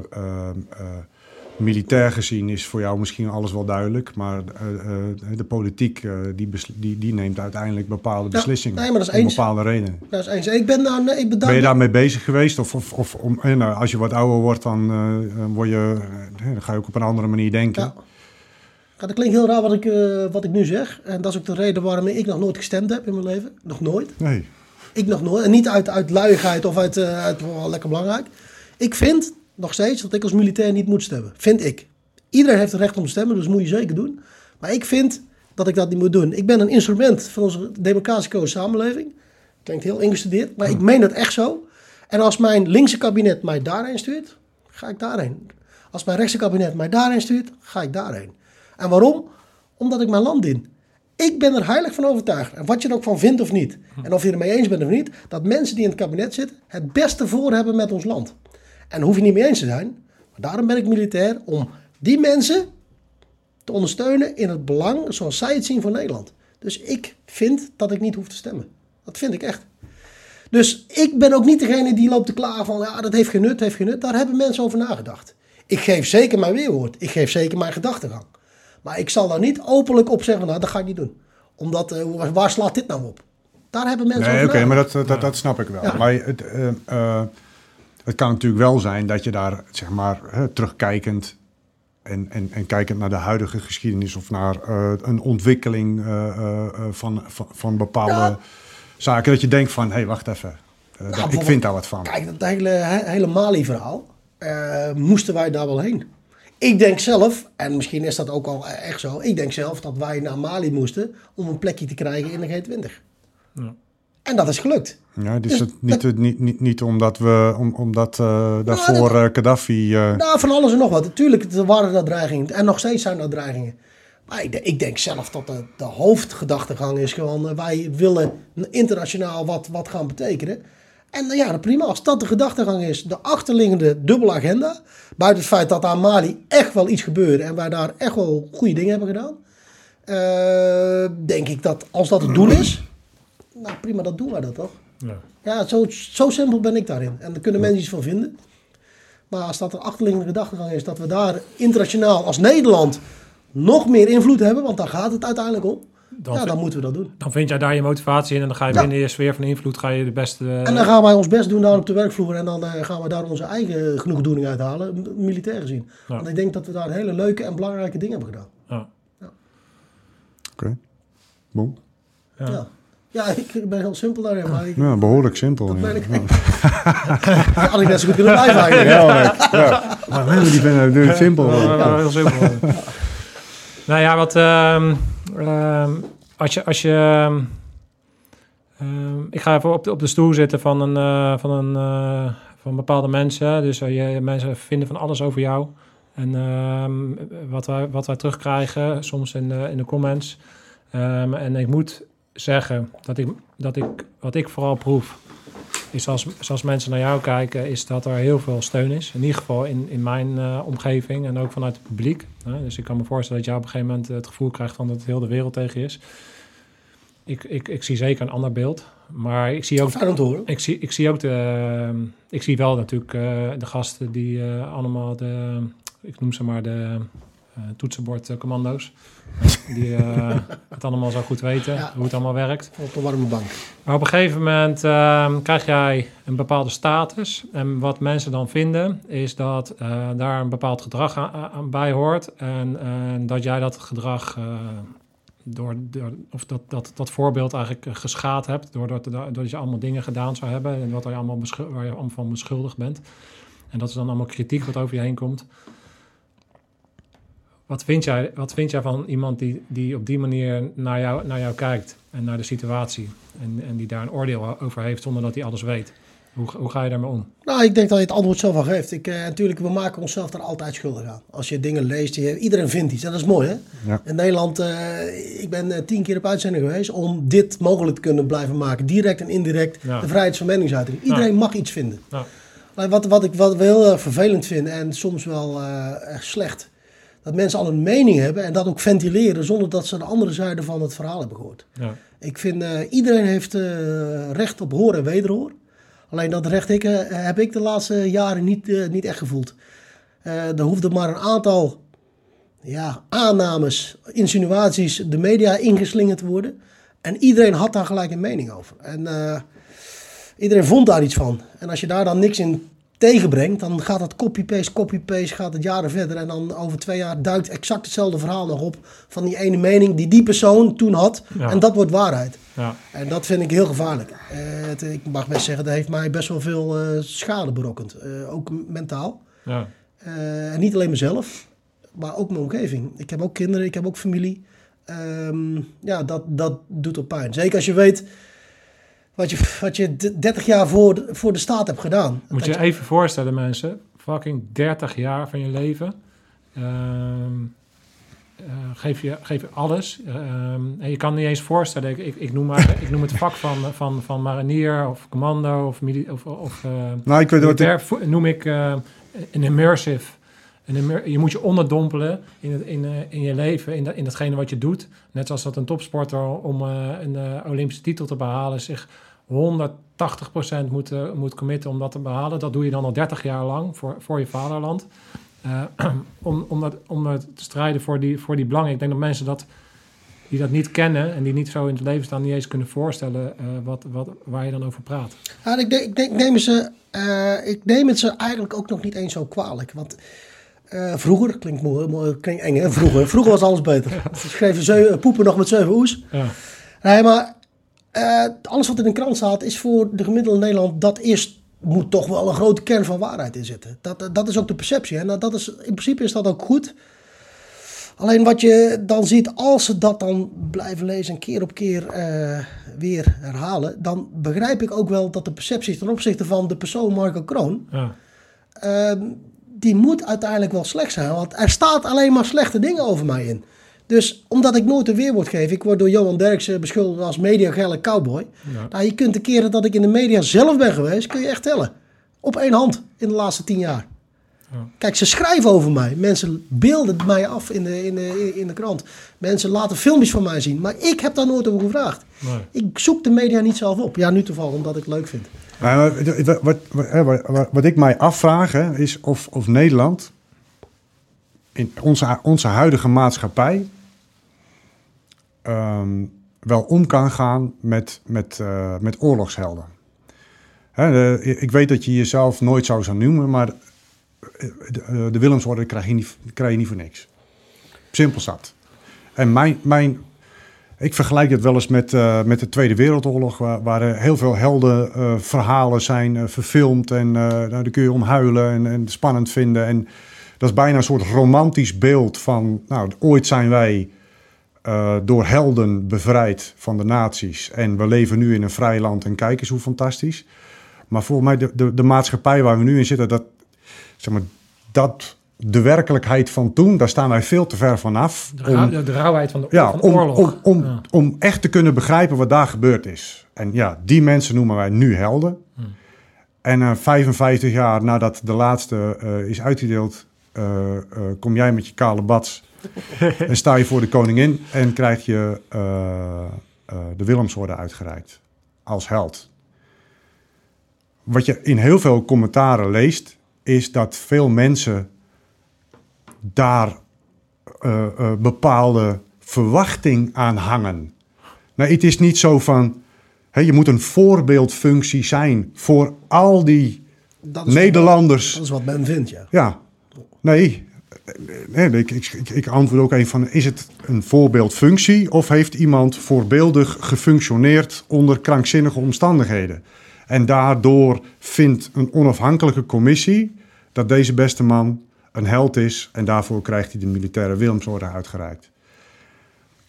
militair gezien is voor jou misschien alles wel duidelijk, maar eh, eh, de politiek eh, die, die, die neemt uiteindelijk bepaalde beslissingen. nee, maar dat is om eens. bepaalde redenen. dat is eens. Ik ben daar, nee, ik ben daar, Ben je daarmee bezig geweest? Of, of, of om, nou, als je wat ouder wordt, dan, word je, dan ga je ook op een andere manier denken. Ja. Ja, dat klinkt heel raar wat ik, wat ik nu zeg. En dat is ook de reden waarom ik nog nooit gestemd heb in mijn leven. Nog nooit. Nee. Ik nog nooit. En niet uit, uit luiigheid of uit, uit wel lekker belangrijk. Ik vind nog steeds dat ik als militair niet moet stemmen. Vind ik. Iedereen heeft het recht om te stemmen, dus moet je zeker doen. Maar ik vind dat ik dat niet moet doen. Ik ben een instrument van onze democratische samenleving. Klinkt heel ingestudeerd, maar ik meen dat echt zo. En als mijn linkse kabinet mij daarheen stuurt, ga ik daarheen. Als mijn rechtse kabinet mij daarheen stuurt, ga ik daarheen. En waarom? Omdat ik mijn land dien. Ik ben er heilig van overtuigd. En wat je er ook van vindt of niet. En of je er mee eens bent of niet. Dat mensen die in het kabinet zitten het beste voor hebben met ons land. En daar hoef je niet mee eens te zijn. Maar daarom ben ik militair. Om die mensen te ondersteunen in het belang zoals zij het zien voor Nederland. Dus ik vind dat ik niet hoef te stemmen. Dat vind ik echt. Dus ik ben ook niet degene die loopt te klagen van ja, dat heeft geen nut, heeft geen nut. Daar hebben mensen over nagedacht. Ik geef zeker mijn weerwoord. Ik geef zeker mijn gedachtegang. Maar ik zal daar niet openlijk op zeggen, nou dat ga ik niet doen. Omdat, eh, waar- waar slaat dit nou op? Daar hebben mensen Nee, over oké, maar dat, dat, dat snap ik wel. Ja. Maar het, eh, eh, het kan natuurlijk wel zijn dat je daar, zeg maar, hè, terugkijkend en, en, en kijkend naar de huidige geschiedenis of naar eh, een ontwikkeling eh, eh, van, van, van bepaalde Ja. zaken, dat je denkt van, hé, hey, wacht even, daar- ik vind daar wat van. Kijk, dat hele, he- hele Mali-verhaal. eh, moesten wij daar wel heen? Ik denk zelf, en misschien is dat ook al echt zo. Ik denk zelf dat wij naar Mali moesten om een plekje te krijgen in de G20. Ja. En dat is gelukt. Ja, Dus is het niet, niet, niet, niet omdat we, om, omdat eh, daarvoor dat- eh, Gaddafi... eh, Nou, van alles en nog wat. Natuurlijk er waren dat dreigingen. En nog steeds zijn er dreigingen. Maar ik, ik denk zelf dat de, de hoofdgedachtegang is gewoon... wij willen internationaal wat, wat gaan betekenen. En ja, prima. Als dat de gedachtegang is, de achterliggende dubbele agenda... buiten het feit dat aan Mali echt wel iets gebeurde... en wij daar echt wel goede dingen hebben gedaan... denk ik dat als dat het doel is... nou prima, dan doen wij dat toch? Ja. Ja, zo, zo simpel ben ik daarin. En daar kunnen mensen iets van vinden. Maar als dat een achterliggende gedachtegang is, dat we daar internationaal als Nederland nog meer invloed hebben, want daar gaat het uiteindelijk om, Dan, ja, vind- dan moeten we dat doen. dan vind jij daar je motivatie in en dan ga je Ja. binnen je sfeer van invloed ga je de beste... En dan gaan wij ons best doen daar op de werkvloer en dan eh, gaan we daar onze eigen genoegdoening uithalen, militair gezien. Ja. Want ik denk dat we daar hele leuke en belangrijke dingen hebben gedaan. ja. Oké. Boom. Ja. Ja, ja ik ben heel simpel daarin, maar ik, Ja, behoorlijk simpel. dat ja. ben ik. Ja. Ja, had ik net zo goed kunnen blijven eigenlijk. Ja, maar- ja. Maar mensen die vinden het simpel. Heel simpel. nou ja, wat... ehm, ehm, als je... Als je ehm, ik ga even op de, op de stoel zitten van, een, eh, van, een, eh, van bepaalde mensen. Dus eh, je, mensen vinden van alles over jou. En ehm, wat, wij, wat wij terugkrijgen, soms in de, in de comments. Ehm, en ik moet zeggen dat ik, dat ik, wat ik vooral proef, is als, zoals mensen naar jou kijken, is dat er heel veel steun is. In ieder geval in, in mijn eh, omgeving en ook vanuit het publiek. Hè. Dus ik kan me voorstellen dat je op een gegeven moment het gevoel krijgt van dat heel de wereld tegen je is. Ik, ik, ik zie zeker een ander beeld. Maar ik zie ook, Fijn om te horen. ik zie, ik zie ook de. Ik zie wel natuurlijk eh, de gasten die eh, allemaal de. Ik noem ze maar de eh toetsenbordcommando's. die eh, het allemaal zo goed weten Ja. hoe het allemaal werkt. Op de warme bank. Maar op een gegeven moment ehm, krijg jij een bepaalde status. En wat mensen dan vinden, is dat eh, daar een bepaald gedrag aan, aan bij hoort. En, en dat jij dat gedrag eh, door, door of dat, dat, dat voorbeeld eigenlijk eh, geschaad hebt. Doordat, doordat je allemaal dingen gedaan zou hebben. En wat er allemaal waar je allemaal van beschuldigd bent. En dat is dan allemaal kritiek wat over je heen komt. Wat vind jij, wat vind jij van iemand die, die op die manier naar jou, naar jou kijkt en naar de situatie? En, en die daar een oordeel over heeft zonder dat hij alles weet? Hoe, hoe ga je daarmee om? Nou, ik denk dat je het antwoord zelf al geeft. Ik, eh, natuurlijk, we maken onszelf er altijd schuldig aan. Als je dingen leest, je, iedereen vindt iets. En dat is mooi, hè? Ja. In Nederland, eh, ik ben eh, tien keer op uitzending geweest om dit mogelijk te kunnen blijven maken. Direct en indirect, Ja. de vrijheid van meningsuiting. Iedereen mag iets vinden. Ja. Maar wat, wat ik wat we heel erg vervelend vind en soms wel eh, echt slecht... dat mensen al een mening hebben en dat ook ventileren... zonder dat ze de andere zijde van het verhaal hebben gehoord. Ja, Ik vind, eh, iedereen heeft eh, recht op hoor en wederhoor. Alleen dat recht ik, eh, heb ik de laatste jaren niet, niet echt gevoeld. Er hoefde maar een aantal ja, aannames, insinuaties de media ingeslingerd te worden. En iedereen had daar gelijk een mening over. En iedereen vond daar iets van. En als je daar dan niks in tegenbrengt, dan gaat het copy-paste, copy-paste, gaat het jaren verder. En dan over twee jaar duikt exact hetzelfde verhaal nog op van die ene mening die die persoon toen had. Ja. En dat wordt waarheid. ja, En dat vind ik heel gevaarlijk. Eh, het, ik mag best zeggen, dat heeft mij best wel veel eh, schade berokkend. Eh, ook mentaal. ja, en niet alleen mezelf, maar ook mijn omgeving. Ik heb ook kinderen, ik heb ook familie. Ehm, ja, dat, dat doet op pijn. Zeker als je weet wat je, wat je d- 30 jaar voor de, voor de staat hebt gedaan. Moet Dat je even voorstellen, mensen. Fucking 30 jaar van je leven. Ehm, eh, geef, je, geef je alles. Ehm, en je kan niet eens voorstellen. Ik, ik, ik, noem, maar, ik noem het vak van, van, van marinier of commando of, of, of eh, Nou, ik weet wat ik... Noem ik eh, een immersive. Een immer- je moet je onderdompelen in, het, in, eh, in je leven, in, dat in datgene wat je doet. Net zoals dat een topsporter om eh, een eh, Olympische titel te behalen zich 180% moet, eh, moet committen om dat te behalen. Dat doe je dan al 30 jaar lang voor, voor je vaderland. Eh, om, om, dat, om dat te strijden voor die, voor die belangen. Ik denk dat mensen dat, die dat niet kennen en die niet zo in het leven staan, niet eens kunnen voorstellen eh, wat, wat, waar je dan over praat. Ja, ik, denk, ik, denk, neem ze, ik neem het ze eigenlijk ook nog niet eens zo kwalijk. Want vroeger, klinkt, mooi, mooi, klinkt eng hè, vroeger. Vroeger was alles beter. Ze schreven poepen nog met zeven oes. Ja. Nee, maar eh, alles wat in de krant staat is voor de gemiddelde Nederland, dat is, moet toch wel een grote kern van waarheid in zitten. Dat, dat is ook de perceptie. En dat- dat is, in principe is dat ook goed. Alleen wat je dan ziet, als ze dat dan blijven lezen en keer op keer eh, weer herhalen, dan begrijp ik ook wel dat de perceptie ten opzichte van de persoon Marco Kroon, Ja. Ehm, die moet uiteindelijk wel slecht zijn. Want er staat alleen maar slechte dingen over mij in. Dus omdat ik nooit een weerwoord geef, ik word door Johan Derksen beschuldigd als mediagelle cowboy. Ja. Nou, je kunt de keren dat ik in de media zelf ben geweest, kun je echt tellen. Op één hand in de laatste tien jaar. Ja. Kijk, ze schrijven over mij. Mensen beelden mij af in de, in, de, in de krant. Mensen laten filmpjes van mij zien. Maar ik heb daar nooit over gevraagd. Nee. Ik zoek de media niet zelf op. Ja, nu toevallig omdat ik het leuk vind. Maar wat, wat, wat, hè, wat, wat ik mij afvraag hè, is of, of Nederland in onze, onze huidige maatschappij ehm, wel om kan gaan met, met, eh, met oorlogshelden. Hè, ik weet dat je jezelf nooit zo zou noemen, maar eh, de, eh, de Willemsorde krijg je, niet, krijg je niet voor niks. Simpel zat. En mijn, mijn, ik vergelijk het wel eens met, met de Tweede Wereldoorlog, waar, waar heel veel helden eh, verhalen zijn verfilmd. En nou, daar kun je om huilen en, en spannend vinden. En dat is bijna een soort romantisch beeld van, nou, ooit zijn wij eh, door helden bevrijd van de nazi's. En we leven nu in een vrij land en kijk eens hoe fantastisch. Maar volgens mij, de, de, de maatschappij waar we nu in zitten, dat, zeg maar, dat de werkelijkheid van toen, daar staan wij veel te ver vanaf. De, rauw- de rauwheid van de, Ja, van de om, oorlog. om, om, Ja. om echt te kunnen begrijpen wat daar gebeurd is. En ja, die mensen noemen wij nu helden. Hmm. En eh 55 jaar nadat de laatste eh, is uitgedeeld, kom jij met je kale bats en sta je voor de koningin en krijg je eh, eh, de Willemsorde uitgereikt als held. Wat je in heel veel commentaren leest, is dat veel mensen daar eh, bepaalde verwachting aan hangen. Nou, het is niet zo van, hè, je moet een voorbeeldfunctie zijn voor al die Dat Nederlanders. Dat is wat men vindt, ja. Ja, nee. Nee ik, ik, ik, antwoord ook even van, is het een voorbeeldfunctie of heeft iemand voorbeeldig gefunctioneerd onder krankzinnige omstandigheden? En daardoor vindt een onafhankelijke commissie dat deze beste man een held is en daarvoor krijgt hij de militaire Willemsorde uitgereikt.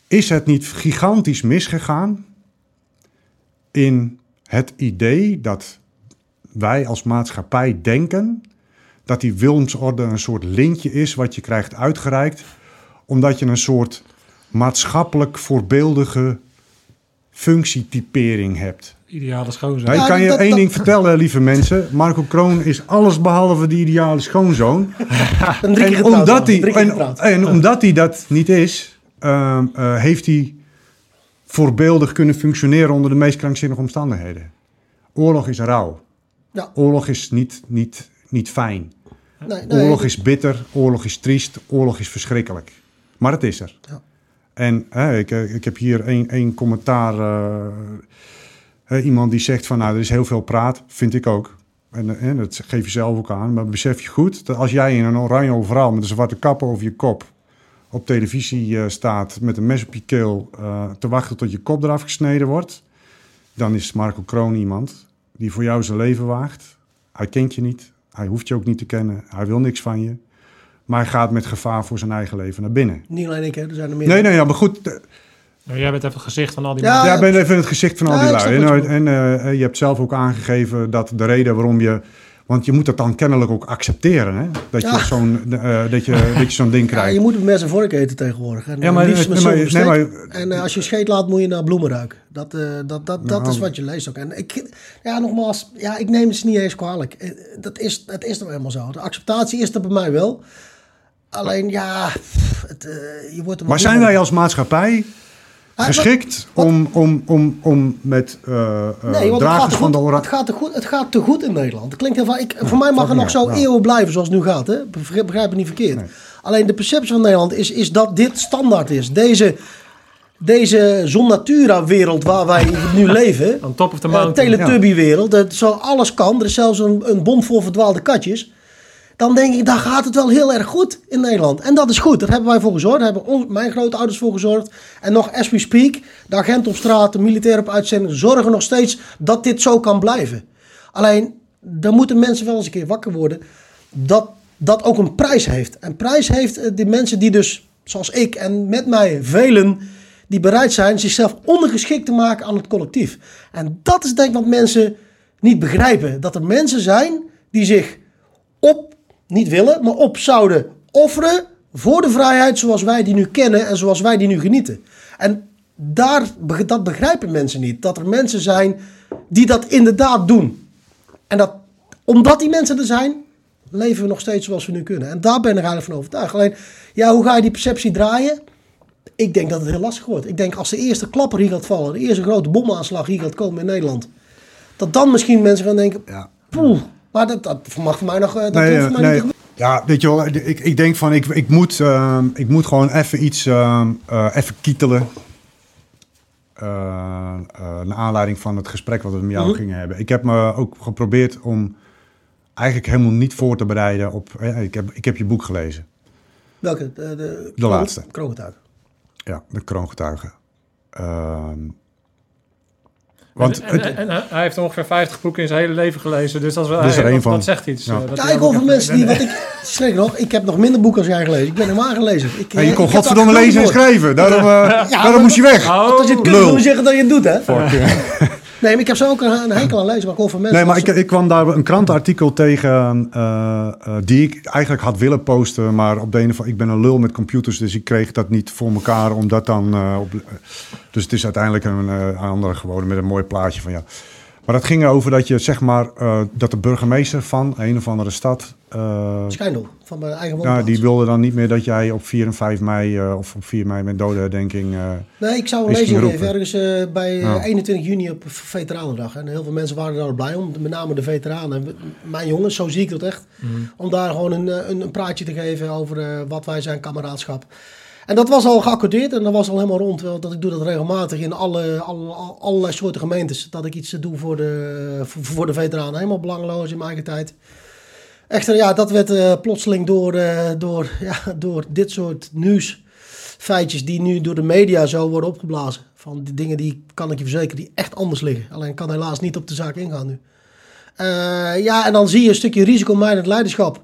Is het niet gigantisch misgegaan in het idee dat wij als maatschappij denken dat die Willemsorde een soort lintje is wat je krijgt uitgereikt, omdat je een soort maatschappelijk voorbeeldige functietypering hebt. Ideale schoonzoon. Nou, ik Ja, kan je dat- één dat- ding vertellen, lieve mensen. Marco Kroon is alles behalve de ideale schoonzoon. En omdat, hij, en omdat hij dat niet is, ehm, eh, heeft hij voorbeeldig kunnen functioneren onder de meest krankzinnige omstandigheden. Oorlog is rauw. Ja. Oorlog is niet, niet, niet fijn. Nee, nee, Oorlog is bitter, oorlog is triest, oorlog is verschrikkelijk. Maar het is er. Ja. En hè, ik, eh, ik heb hier één, één commentaar. eh, iemand die zegt van nou, er is heel veel praat. Vind ik ook. En, eh, dat geef je zelf ook aan. Maar besef je goed dat als jij in een oranje overal met een zwarte kap over je kop op televisie staat met een mes op je keel te wachten tot je kop eraf gesneden wordt, dan is Marco Kroon iemand die voor jou zijn leven waagt. Hij kent je niet, hij hoeft je ook niet te kennen, hij wil niks van je. Maar hij gaat met gevaar voor zijn eigen leven naar binnen. Niet alleen ik, hè. Er zijn er meer. Nee, nee, ja, maar goed. eh, Nou, jij bent even het gezicht van al die Ja, mensen. Ja, ik ben even het gezicht van al die lui. En, je en eh, je hebt zelf ook aangegeven dat de reden waarom je... Want je moet dat dan kennelijk ook accepteren, hè? Dat Ja. je zo'n eh, dat je, dat je zo'n ding Ja, krijgt. je moet mes en vork eten tegenwoordig. En, Ja, maar- liefst met nee, maar- nee, En eh, als je scheet laat, moet je naar bloemen ruiken. Dat, eh, dat, dat, dat Nou. is wat je leest ook. En ik, ja, nogmaals, ja, ik neem het niet eens kwalijk. Eh, Dat is, het is nou helemaal zo. De acceptatie is er bij mij wel. Alleen, ja, het, eh, je wordt er Maar zijn wij als maatschappij geschikt wat- om, om, om, om met eh eh, Nee, het dragers te van goed, de het, oranje... gaat te goed, het gaat te goed in Nederland. Het klinkt heel vaak, ik, voor mij mag het nog zo eeuwen blijven zoals het nu gaat. Hè? Begrijp, het niet verkeerd. Nee. Alleen de perceptie van Nederland is, is dat dit standaard is. Deze, deze zon natura wereld waar wij nu leven. On top of the Een mountain. Teletubby wereld. Dat zo alles kan. Er is zelfs een, een bom voor verdwaalde katjes. Dan denk ik, dan gaat het wel heel erg goed in Nederland. En dat is goed, daar hebben wij voor gezorgd. Daar hebben mijn grootouders voor gezorgd. En nog as we speak, de agent op straat, de militair op uitzending... zorgen nog steeds dat dit zo kan blijven. Alleen, dan moeten mensen wel eens een keer wakker worden... dat dat ook een prijs heeft. En prijs heeft eh, de mensen die dus, zoals ik en met mij velen... die bereid zijn zichzelf ondergeschikt te maken aan het collectief. En dat is denk ik wat mensen niet begrijpen. Dat er mensen zijn die zich niet willen, maar op zouden offeren voor de vrijheid zoals wij die nu kennen en zoals wij die nu genieten. En daar, dat begrijpen mensen niet. Dat er mensen zijn die dat inderdaad doen. En dat, omdat die mensen er zijn, leven we nog steeds zoals we nu kunnen. En daar ben ik eigenlijk van overtuigd. Alleen, ja, hoe ga je die perceptie draaien? Ik denk dat het heel lastig wordt. Ik denk als de eerste klapper hier gaat vallen, de eerste grote bomaanslag hier gaat komen in Nederland, dat dan misschien mensen gaan denken, Ja. poeh, maar dat, dat mag voor mij nog, eh, dat Nee, hoeft eh, voor mij nee. niet Ja, weet je wel, ik, ik denk van, ik, ik, moet, ehm, ik moet gewoon even iets, ehm, eh, even kietelen. Naar aanleiding van het gesprek wat we met jou Mhm. gingen hebben. Ik heb me ook geprobeerd om eigenlijk helemaal niet voor te bereiden op... ik, heb, ik heb je boek gelezen, Welke? De, de, De laatste. Kroongetuig. ja, de kroongetuigen. Ehm, want en, het, en- en hij- heeft ongeveer 50 boeken in zijn hele leven gelezen. Dus dat is, wel, Dat is er één dat, van. dat zegt iets. Ja. eh, dat Ja, hij ik hoor ook van echt- mensen die, wat ik, schrik nog, ik heb nog minder boeken als jij gelezen. Ik ben helemaal gelezen. Ik, ja, je eh, kon godverdomme dat lezen en schrijven. Daarom, eh, daarom moest je weg. Oh, Als je het kunt, Lul. wil je zeggen dat je het doet, hè? Fuck. Nee, maar ik heb zo ook een, een hekel aan lezen, maar ik hoor van mensen... Nee, maar ik, ik kwam daar een krantenartikel tegen eh, eh, die ik eigenlijk had willen posten, maar op de of andere ik ben een lul met computers, dus ik kreeg dat niet voor elkaar om dat dan eh, op. Dus het is uiteindelijk een andere geworden met een mooi plaatje van ja. Maar dat ging erover dat je zeg maar dat de burgemeester van een of andere stad, eh, Schijndel, van mijn eigen ja, die wilde dan niet meer dat jij op 4 en 5 mei eh, of op 4 mei met dodenherdenking. eh Nee, ik zou een lezing geven ergens eh, bij eh, Ja. 21 juni op Veteranendag. En heel veel mensen waren daar blij om, met name de veteranen. En mijn jongens, zo zie ik dat echt. Om daar gewoon een, een, een praatje te geven over eh, wat wij zijn, kameraadschap. En dat was al geaccordeerd en dat was al helemaal rond. wel, Dat ik doe dat regelmatig in alle, alle, alle- allerlei soorten gemeentes. Dat ik iets doe voor de, voor, voor de veteranen. Helemaal belangloos in mijn eigen tijd. Echter, ja, dat werd eh, plotseling door, eh, door, ja, door dit soort nieuwsfeitjes die nu door de media zo worden opgeblazen. Van die dingen die, kan ik je verzekeren, die echt anders liggen. Alleen kan helaas niet op de zaak ingaan nu. Eh, ja, en dan zie je een stukje risicomijdend leiderschap.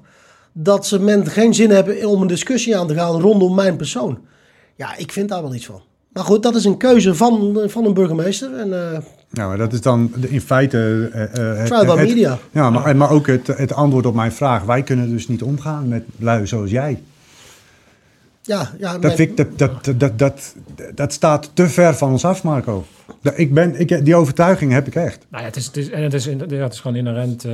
Dat ze men geen zin hebben om een discussie aan te gaan rondom mijn persoon. Ja, ik vind daar wel iets van. Maar goed, dat is een keuze van, van een burgemeester. En ja, maar dat is dan in feite. eh, eh, by het- media. Ja, maar, maar ook het, het antwoord op mijn vraag. Wij kunnen dus niet omgaan met lui zoals jij. Ja, ja, Dat, mijn- vind ik, dat, dat, dat, dat, dat, dat staat te ver van ons af, Marco. Ik ben, ik, die overtuiging heb ik echt. Nou ja, het is, het is, en het is, in- ja, het is gewoon inherent. eh,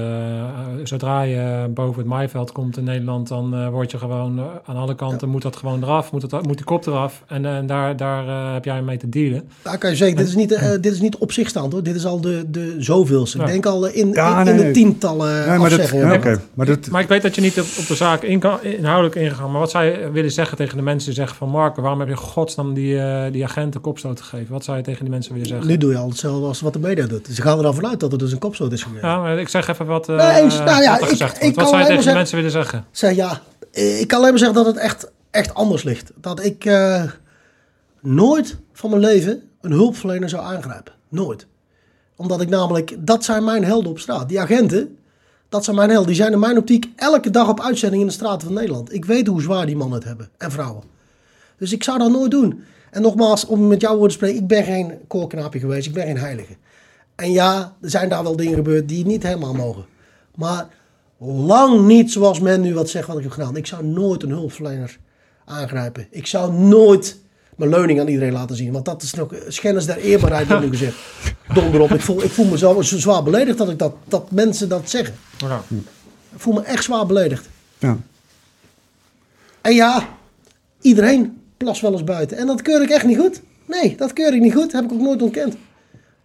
zodra je boven het maaiveld komt in Nederland, dan eh, word je gewoon eh, aan alle kanten moet dat gewoon eraf, moet, het, moet die kop eraf. En, eh, en daar, daar eh, heb jij mee te dealen. Daar kan je zeggen, dit is niet, dit is niet op zich staand hoor. Dit is al de, de zoveelste. Ja. Ik denk al in, Ja, in, nee, in de nee. tientallen Ja, maar dat, maar dat, Maar ik weet dat je niet op, op de zaak in kan, inhoudelijk ingegaan. Maar wat zou je willen zeggen tegen de mensen die zeggen van Marco, waarom heb je godsnaam die, eh die agent een kopstoot gegeven? Wat zou je tegen die mensen willen zeggen? Nu doe je al hetzelfde als wat de media doet. Ze gaan er dan vanuit dat er dus een kopstoot is geweest. Ja, maar ik zeg even wat, eh, Nee, eens. Nou ja, wat ik- ik kan Wat zou je tegen die mensen willen zeggen? Zeg ja, ik kan alleen maar zeggen dat het echt, echt anders ligt. Dat ik eh, nooit van mijn leven een hulpverlener zou aangrijpen. Nooit. Omdat ik namelijk, dat zijn mijn helden op straat. Die agenten, dat zijn mijn helden. Die zijn in mijn optiek elke dag op uitzending in de straten van Nederland. Ik weet hoe zwaar die mannen het hebben. En vrouwen. Dus ik zou dat nooit doen. En nogmaals, om met jouw woorden te spreken, ik ben geen koorknaapje geweest. Ik ben geen heilige. En ja, er zijn daar wel dingen gebeurd die niet helemaal mogen. Maar lang niet zoals men nu wat zegt wat ik heb gedaan. Ik zou nooit een hulpverlener aangrijpen. Ik zou nooit mijn leuning aan iedereen laten zien. Want dat is nog schennis der eerbaarheid, wordt nu gezegd. Donder op. Ik voel, ik voel me zo, zo zwaar beledigd dat, ik dat, dat mensen dat zeggen. Ja. Ik voel me echt zwaar beledigd. ja. En ja, iedereen plas wel eens buiten. En dat keur ik echt niet goed. Nee, dat keur ik niet goed. Heb ik ook nooit ontkend.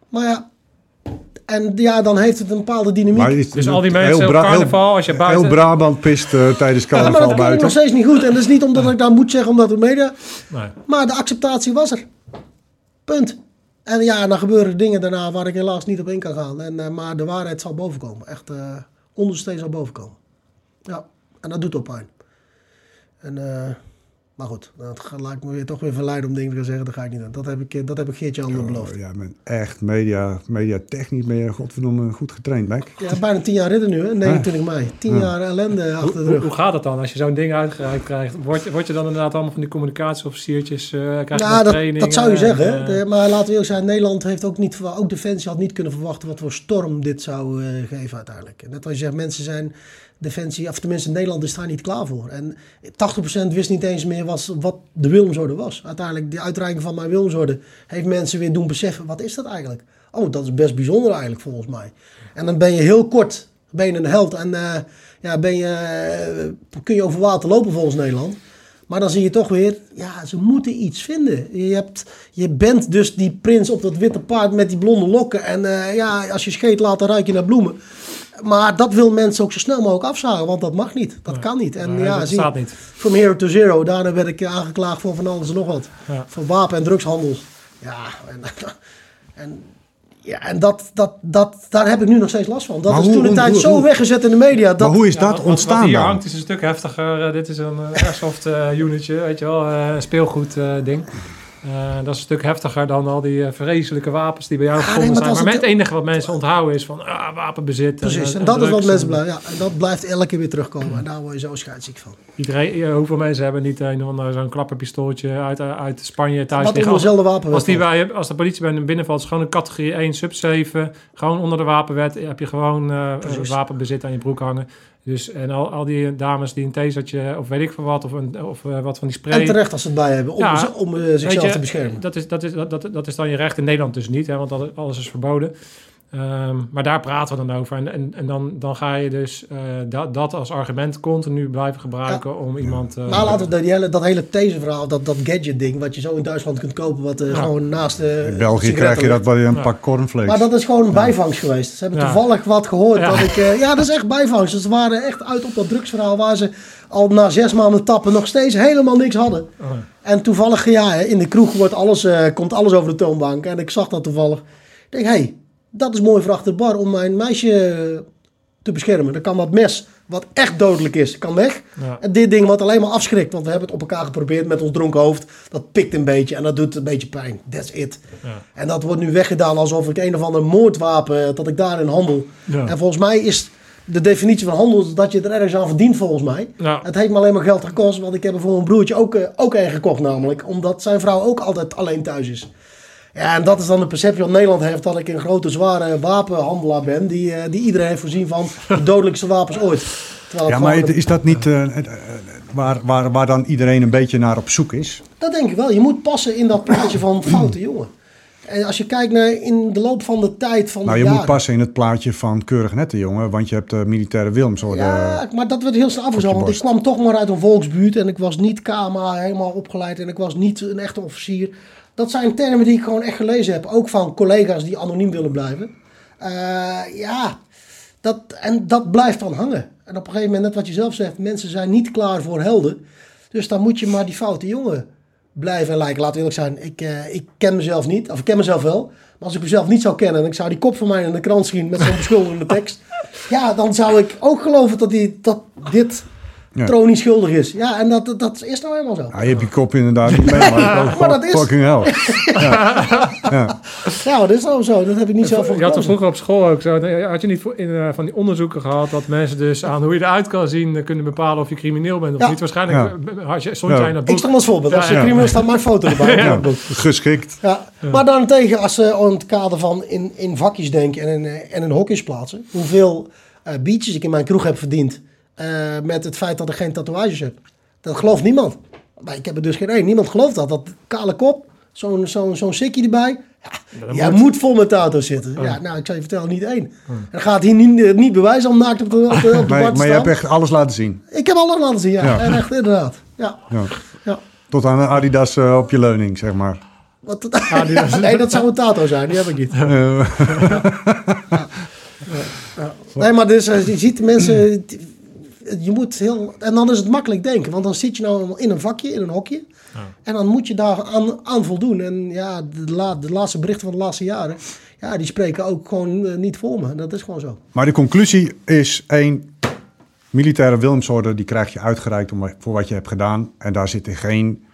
Maar ja, en ja, dan heeft het een bepaalde dynamiek. Maar is- Dus al die heel mensen op carnaval, als je buiten- Heel Brabant pist eh, tijdens Ja, maar carnaval dat buiten. nog steeds niet goed. En dat is niet omdat ik dat moet zeggen, omdat de media... Nee. Maar de acceptatie was er. Punt. En ja, dan gebeuren dingen daarna waar ik helaas niet op in kan gaan. En, eh, maar de waarheid zal bovenkomen. Echt, eh ondersteen zal bovenkomen. Ja. En dat doet ook pijn. En, eh, maar goed, dat laat ik me weer, toch weer verleiden om dingen te gaan zeggen. Dat ga ik niet doen. Dat heb ik, eh, dat heb ik Geertje Ander beloofd. Ja, men, echt media, media technisch ben je godverdomme goed getraind, Beck. Ja, bijna tien jaar ridder nu, hè? 29 mei. Tien Ja. jaar ellende achter de Hoe, rug. hoe gaat het dan als je zo'n ding uitgereikt krijgt? Word, je- word je dan inderdaad allemaal van die communicatieofficiertjes? eh krijg je Nou, dat, zou je zeggen. De- maar laten we eerlijk zijn, Nederland heeft ook niet, ook Defensie had niet kunnen verwachten wat voor storm dit zou eh, geven uiteindelijk. Net wat je zegt, mensen zijn Defensie, of tenminste Nederland is daar niet klaar voor. En 80% wist niet eens meer wat, de Willemsorde was. Uiteindelijk, die uitreiking van mijn Willemsorde heeft mensen weer doen beseffen, wat is dat eigenlijk? Oh, dat is best bijzonder eigenlijk volgens mij. En dan ben je heel kort, ben je een held en eh, ja, ben je, eh, kun je over water lopen volgens Nederland. Maar dan zie je toch weer, ja, ze moeten iets vinden. Je, hebt, je bent dus die prins op dat witte paard met die blonde lokken. En eh, ja, als je scheet laat, dan ruik je naar bloemen. Maar dat wil mensen ook zo snel mogelijk afzagen, want dat mag niet. Dat kan niet. En nee, ja, dat zie, staat niet. from hero to zero, daarna werd ik aangeklaagd voor van alles en nog wat. Ja. Voor wapen- en drugshandel. Ja, en, en, ja, en dat, dat, dat, daar heb ik nu nog steeds last van. Dat Maar is hoe- toen een hoe- tijd hoe- zo hoe- weggezet in de media. Dat, maar hoe is Ja, dat wat- ontstaan Wat hier dan? hangt is een stuk heftiger. Eh, dit is een uh, airsoft eh, unitje, weet je wel, eh, een speelgoed eh, ding. Eh, dat is een stuk heftiger dan al die eh, vreselijke wapens die bij jou Ja, nee, gevonden zijn. Maar het- enige wat mensen onthouden is van ah, wapenbezit. Precies, eh, en dat is wat mensen en- blijven. Ja, en dat blijft elke keer weer terugkomen. En daar word je zo scheidsziek van. Iedereen, hoeveel mensen hebben niet een zo'n klapperpistooltje uit, uit Spanje thuis Wat liggen? dezelfde wapen als, die bij, als de politie bij hem binnenvalt, is gewoon een categorie 1, sub 7. Gewoon onder de wapenwet heb je gewoon wapenbezit aan je broek hangen. Dus, en al, al die dames die een tasertje of weet ik veel wat, of, een, of eh, wat van die spray... En terecht als ze het bij hebben, om, Ja, om eh, zichzelf je, te beschermen. Dat is, dat, is, dat, dat, dat is dan je recht in Nederland dus niet, hè, want alles is verboden. Ehm, maar daar praten we dan over. En, en, en dan, dan ga je dus eh, dat, dat als argument continu blijven gebruiken om iemand... eh, Maar laten we dat, die hele, dat hele taserverhaal, dat, dat gadget-ding, wat je zo in Duitsland kunt kopen, wat eh, Ja. gewoon naast de. In België krijg je dat wel een Ja. pak cornflakes. Maar dat is gewoon een bijvangst geweest. Ze hebben Ja. toevallig wat gehoord. Ja. Dat ik, eh, ja, dat is echt bijvangst. Dus ze waren echt uit op dat drugsverhaal waar ze al na zes maanden tappen nog steeds helemaal niks hadden. oh, En toevallig, ja, hè, in de kroeg wordt alles, eh, komt alles over de toonbank. En ik zag dat toevallig. Ik denk, hé, hey, dat is mooi voor achter de bar om mijn meisje te beschermen. Dan kan dat mes, wat echt dodelijk is, kan weg. ja. En dit ding wat alleen maar afschrikt, want we hebben het op elkaar geprobeerd met ons dronken hoofd. Dat pikt een beetje en dat doet een beetje pijn. That's it. Ja. En dat wordt nu weggedaan alsof ik een of ander moordwapen, dat ik daarin handel. Ja. En volgens mij is de definitie van handel dat je er ergens aan verdient volgens mij. Het heeft me alleen maar geld gekost, want ik heb er voor mijn broertje ook, eh, ook een gekocht namelijk. Omdat zijn vrouw ook altijd alleen thuis is. Ja, en dat is dan de perceptie wat Nederland heeft dat ik een grote, zware wapenhandelaar ben. Die, eh, die iedereen heeft voorzien van de dodelijkste wapens ooit. Terwijl ja, maar het- is dat niet eh, eh, waar, waar, waar dan iedereen een beetje naar op zoek is? Dat denk ik wel. Je moet passen in dat plaatje van foute jongen. En als je kijkt naar in de loop van de tijd van Nou, de je jaren. moet passen in het plaatje van keurig nette jongen, want je hebt de militaire Wilmsorde. Ja, maar dat werd heel snel afgezet. je Want ik kwam toch maar uit een volksbuurt. En ik was niet KMA helemaal opgeleid. En ik was niet een echte officier. Dat zijn termen die ik gewoon echt gelezen heb. Ook van collega's die anoniem willen blijven. Eh, ja, dat, en dat blijft dan hangen. En op een gegeven moment, net wat je zelf zegt, mensen zijn niet klaar voor helden. Dus dan moet je maar die foute jongen blijven lijken. Laten we eerlijk zijn, ik, eh, ik ken mezelf niet. Of ik ken mezelf wel. Maar als ik mezelf niet zou kennen en ik zou die kop van mij in de krant zien met zo'n beschuldigende tekst. Ja, dan zou ik ook geloven dat, die, dat dit Ja. niet schuldig is. Ja, en dat, dat, is nou helemaal zo. Ja, je hebt je kop inderdaad niet mee, maar, Maar dat is- fucking hell. Ja. Ja. Ja, dat is nou zo. Dat heb ik niet zelf voor Je had toch vroeger op school ook zo. Had je niet in, eh, van die onderzoeken gehad dat mensen dus aan hoe je eruit kan zien eh, kunnen bepalen of je crimineel bent of Ja. niet? Waarschijnlijk Ja. eh, had je, Ja. jij dat boek. Ik stond als voorbeeld. Als je crimineel staat mijn foto erbij. Ja, Ja. geschikt. Ja. Maar daarentegen, als ze in het kader van in, in vakjes denken en in, en in hokjes plaatsen, hoeveel eh beaches ik in mijn kroeg heb verdiend eh, met het feit dat ik geen tatoeages heb. Dat gelooft niemand. Maar ik heb er dus geen één. Niemand gelooft dat. Dat kale kop, zo'n zo'n zo'n sikje erbij. Ja, jij moet. moet vol met tato's zitten. Ja, nou, ik zal je vertellen, niet één. En dan gaat hier niet, eh, niet bewijzen om naakt op de, op de, op de Maar, bar te maar je hebt echt alles laten zien. Ik heb alles laten zien, ja. Ja. En echt, inderdaad. Ja. Ja. ja. Tot aan een Adidas eh, op je leuning, zeg maar. Wat, die- nee, dat zou een tato zijn. Die heb ik niet. Nee, maar dus, je ziet mensen... Je moet heel... En dan is het makkelijk denken. Want dan zit je nou in een vakje, in een hokje. En dan moet je daar aan, aan voldoen. En ja, de, la- de laatste berichten van de laatste jaren... Ja, die spreken ook gewoon eh, niet voor me. Dat is gewoon zo. maar de conclusie is één. militaire Willemsorde, die krijg je uitgereikt om, voor wat je hebt gedaan. En daar zitten geen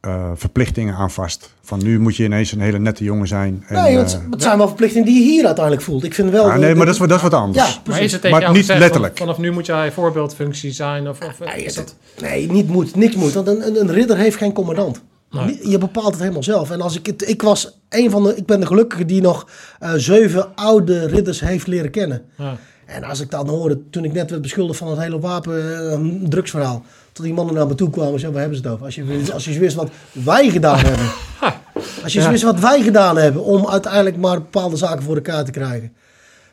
eh, verplichtingen aan vast. Van nu moet je ineens een hele nette jongen zijn. En, nee, het, eh, het zijn wel verplichtingen die je hier uiteindelijk voelt. Ik vind wel... ah, nee, maar dat is, wat- dat is wat anders. Ja, Maar precies. is het tegen Maar jou niet gezegd, letterlijk. van- vanaf nu moet jij voorbeeldfunctie zijn? Of, of Nee, is dat... nee, niet moet, niks moet. Want een, een, een ridder heeft geen commandant. Nee. Je bepaalt het helemaal zelf. En als ik het, ik was een van de, ik ben de gelukkige die nog eh, zeven oude ridders heeft leren kennen. Ja. En als ik dan hoorde, toen ik net werd beschuldigd van het hele wapen, drugsverhaal. Tot die mannen naar me toe kwamen en zeiden, waar hebben ze het over? Als je, wist- als je wist wat wij gedaan hebben. Als je eens Ja. wist wat wij gedaan hebben om uiteindelijk maar bepaalde zaken voor elkaar te krijgen.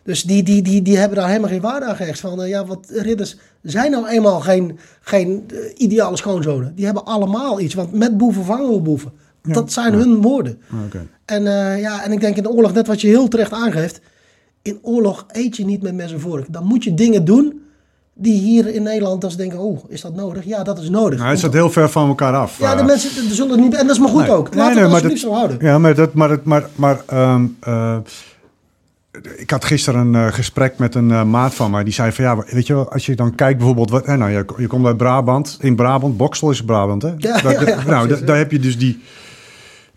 Dus die, die, die, die hebben daar helemaal geen waarde aan gehecht. Van, eh, ja, wat ridders zijn nou eenmaal geen, geen eh, ideale schoonzonen. Die hebben allemaal iets. Want met boeven vangen we boeven. Dat zijn hun woorden. Oké. En, eh, ja, en ik denk in de oorlog, net wat je heel terecht aangeeft. In oorlog eet je niet met mes en vork. Dan moet je dingen doen die hier in Nederland, als denken, oh, is dat nodig? Ja, dat is nodig. Nou, het staat heel ver van elkaar af. ja, de Eh, mensen de zullen het niet... En dat is maar goed Nee. ook. Nee, Laten nee, we het alsjeblieft zo houden. Ja, maar dat, maar, maar, maar ehm, eh, ik had gisteren een eh, gesprek met een maat van mij. Die zei van ja, weet je wel, als je dan kijkt bijvoorbeeld, wat, hè, nou, je, je komt uit Brabant, in Brabant, Boksel is Brabant, hè? Ja, Daar- ja, ja, nou, daar heb je dus die,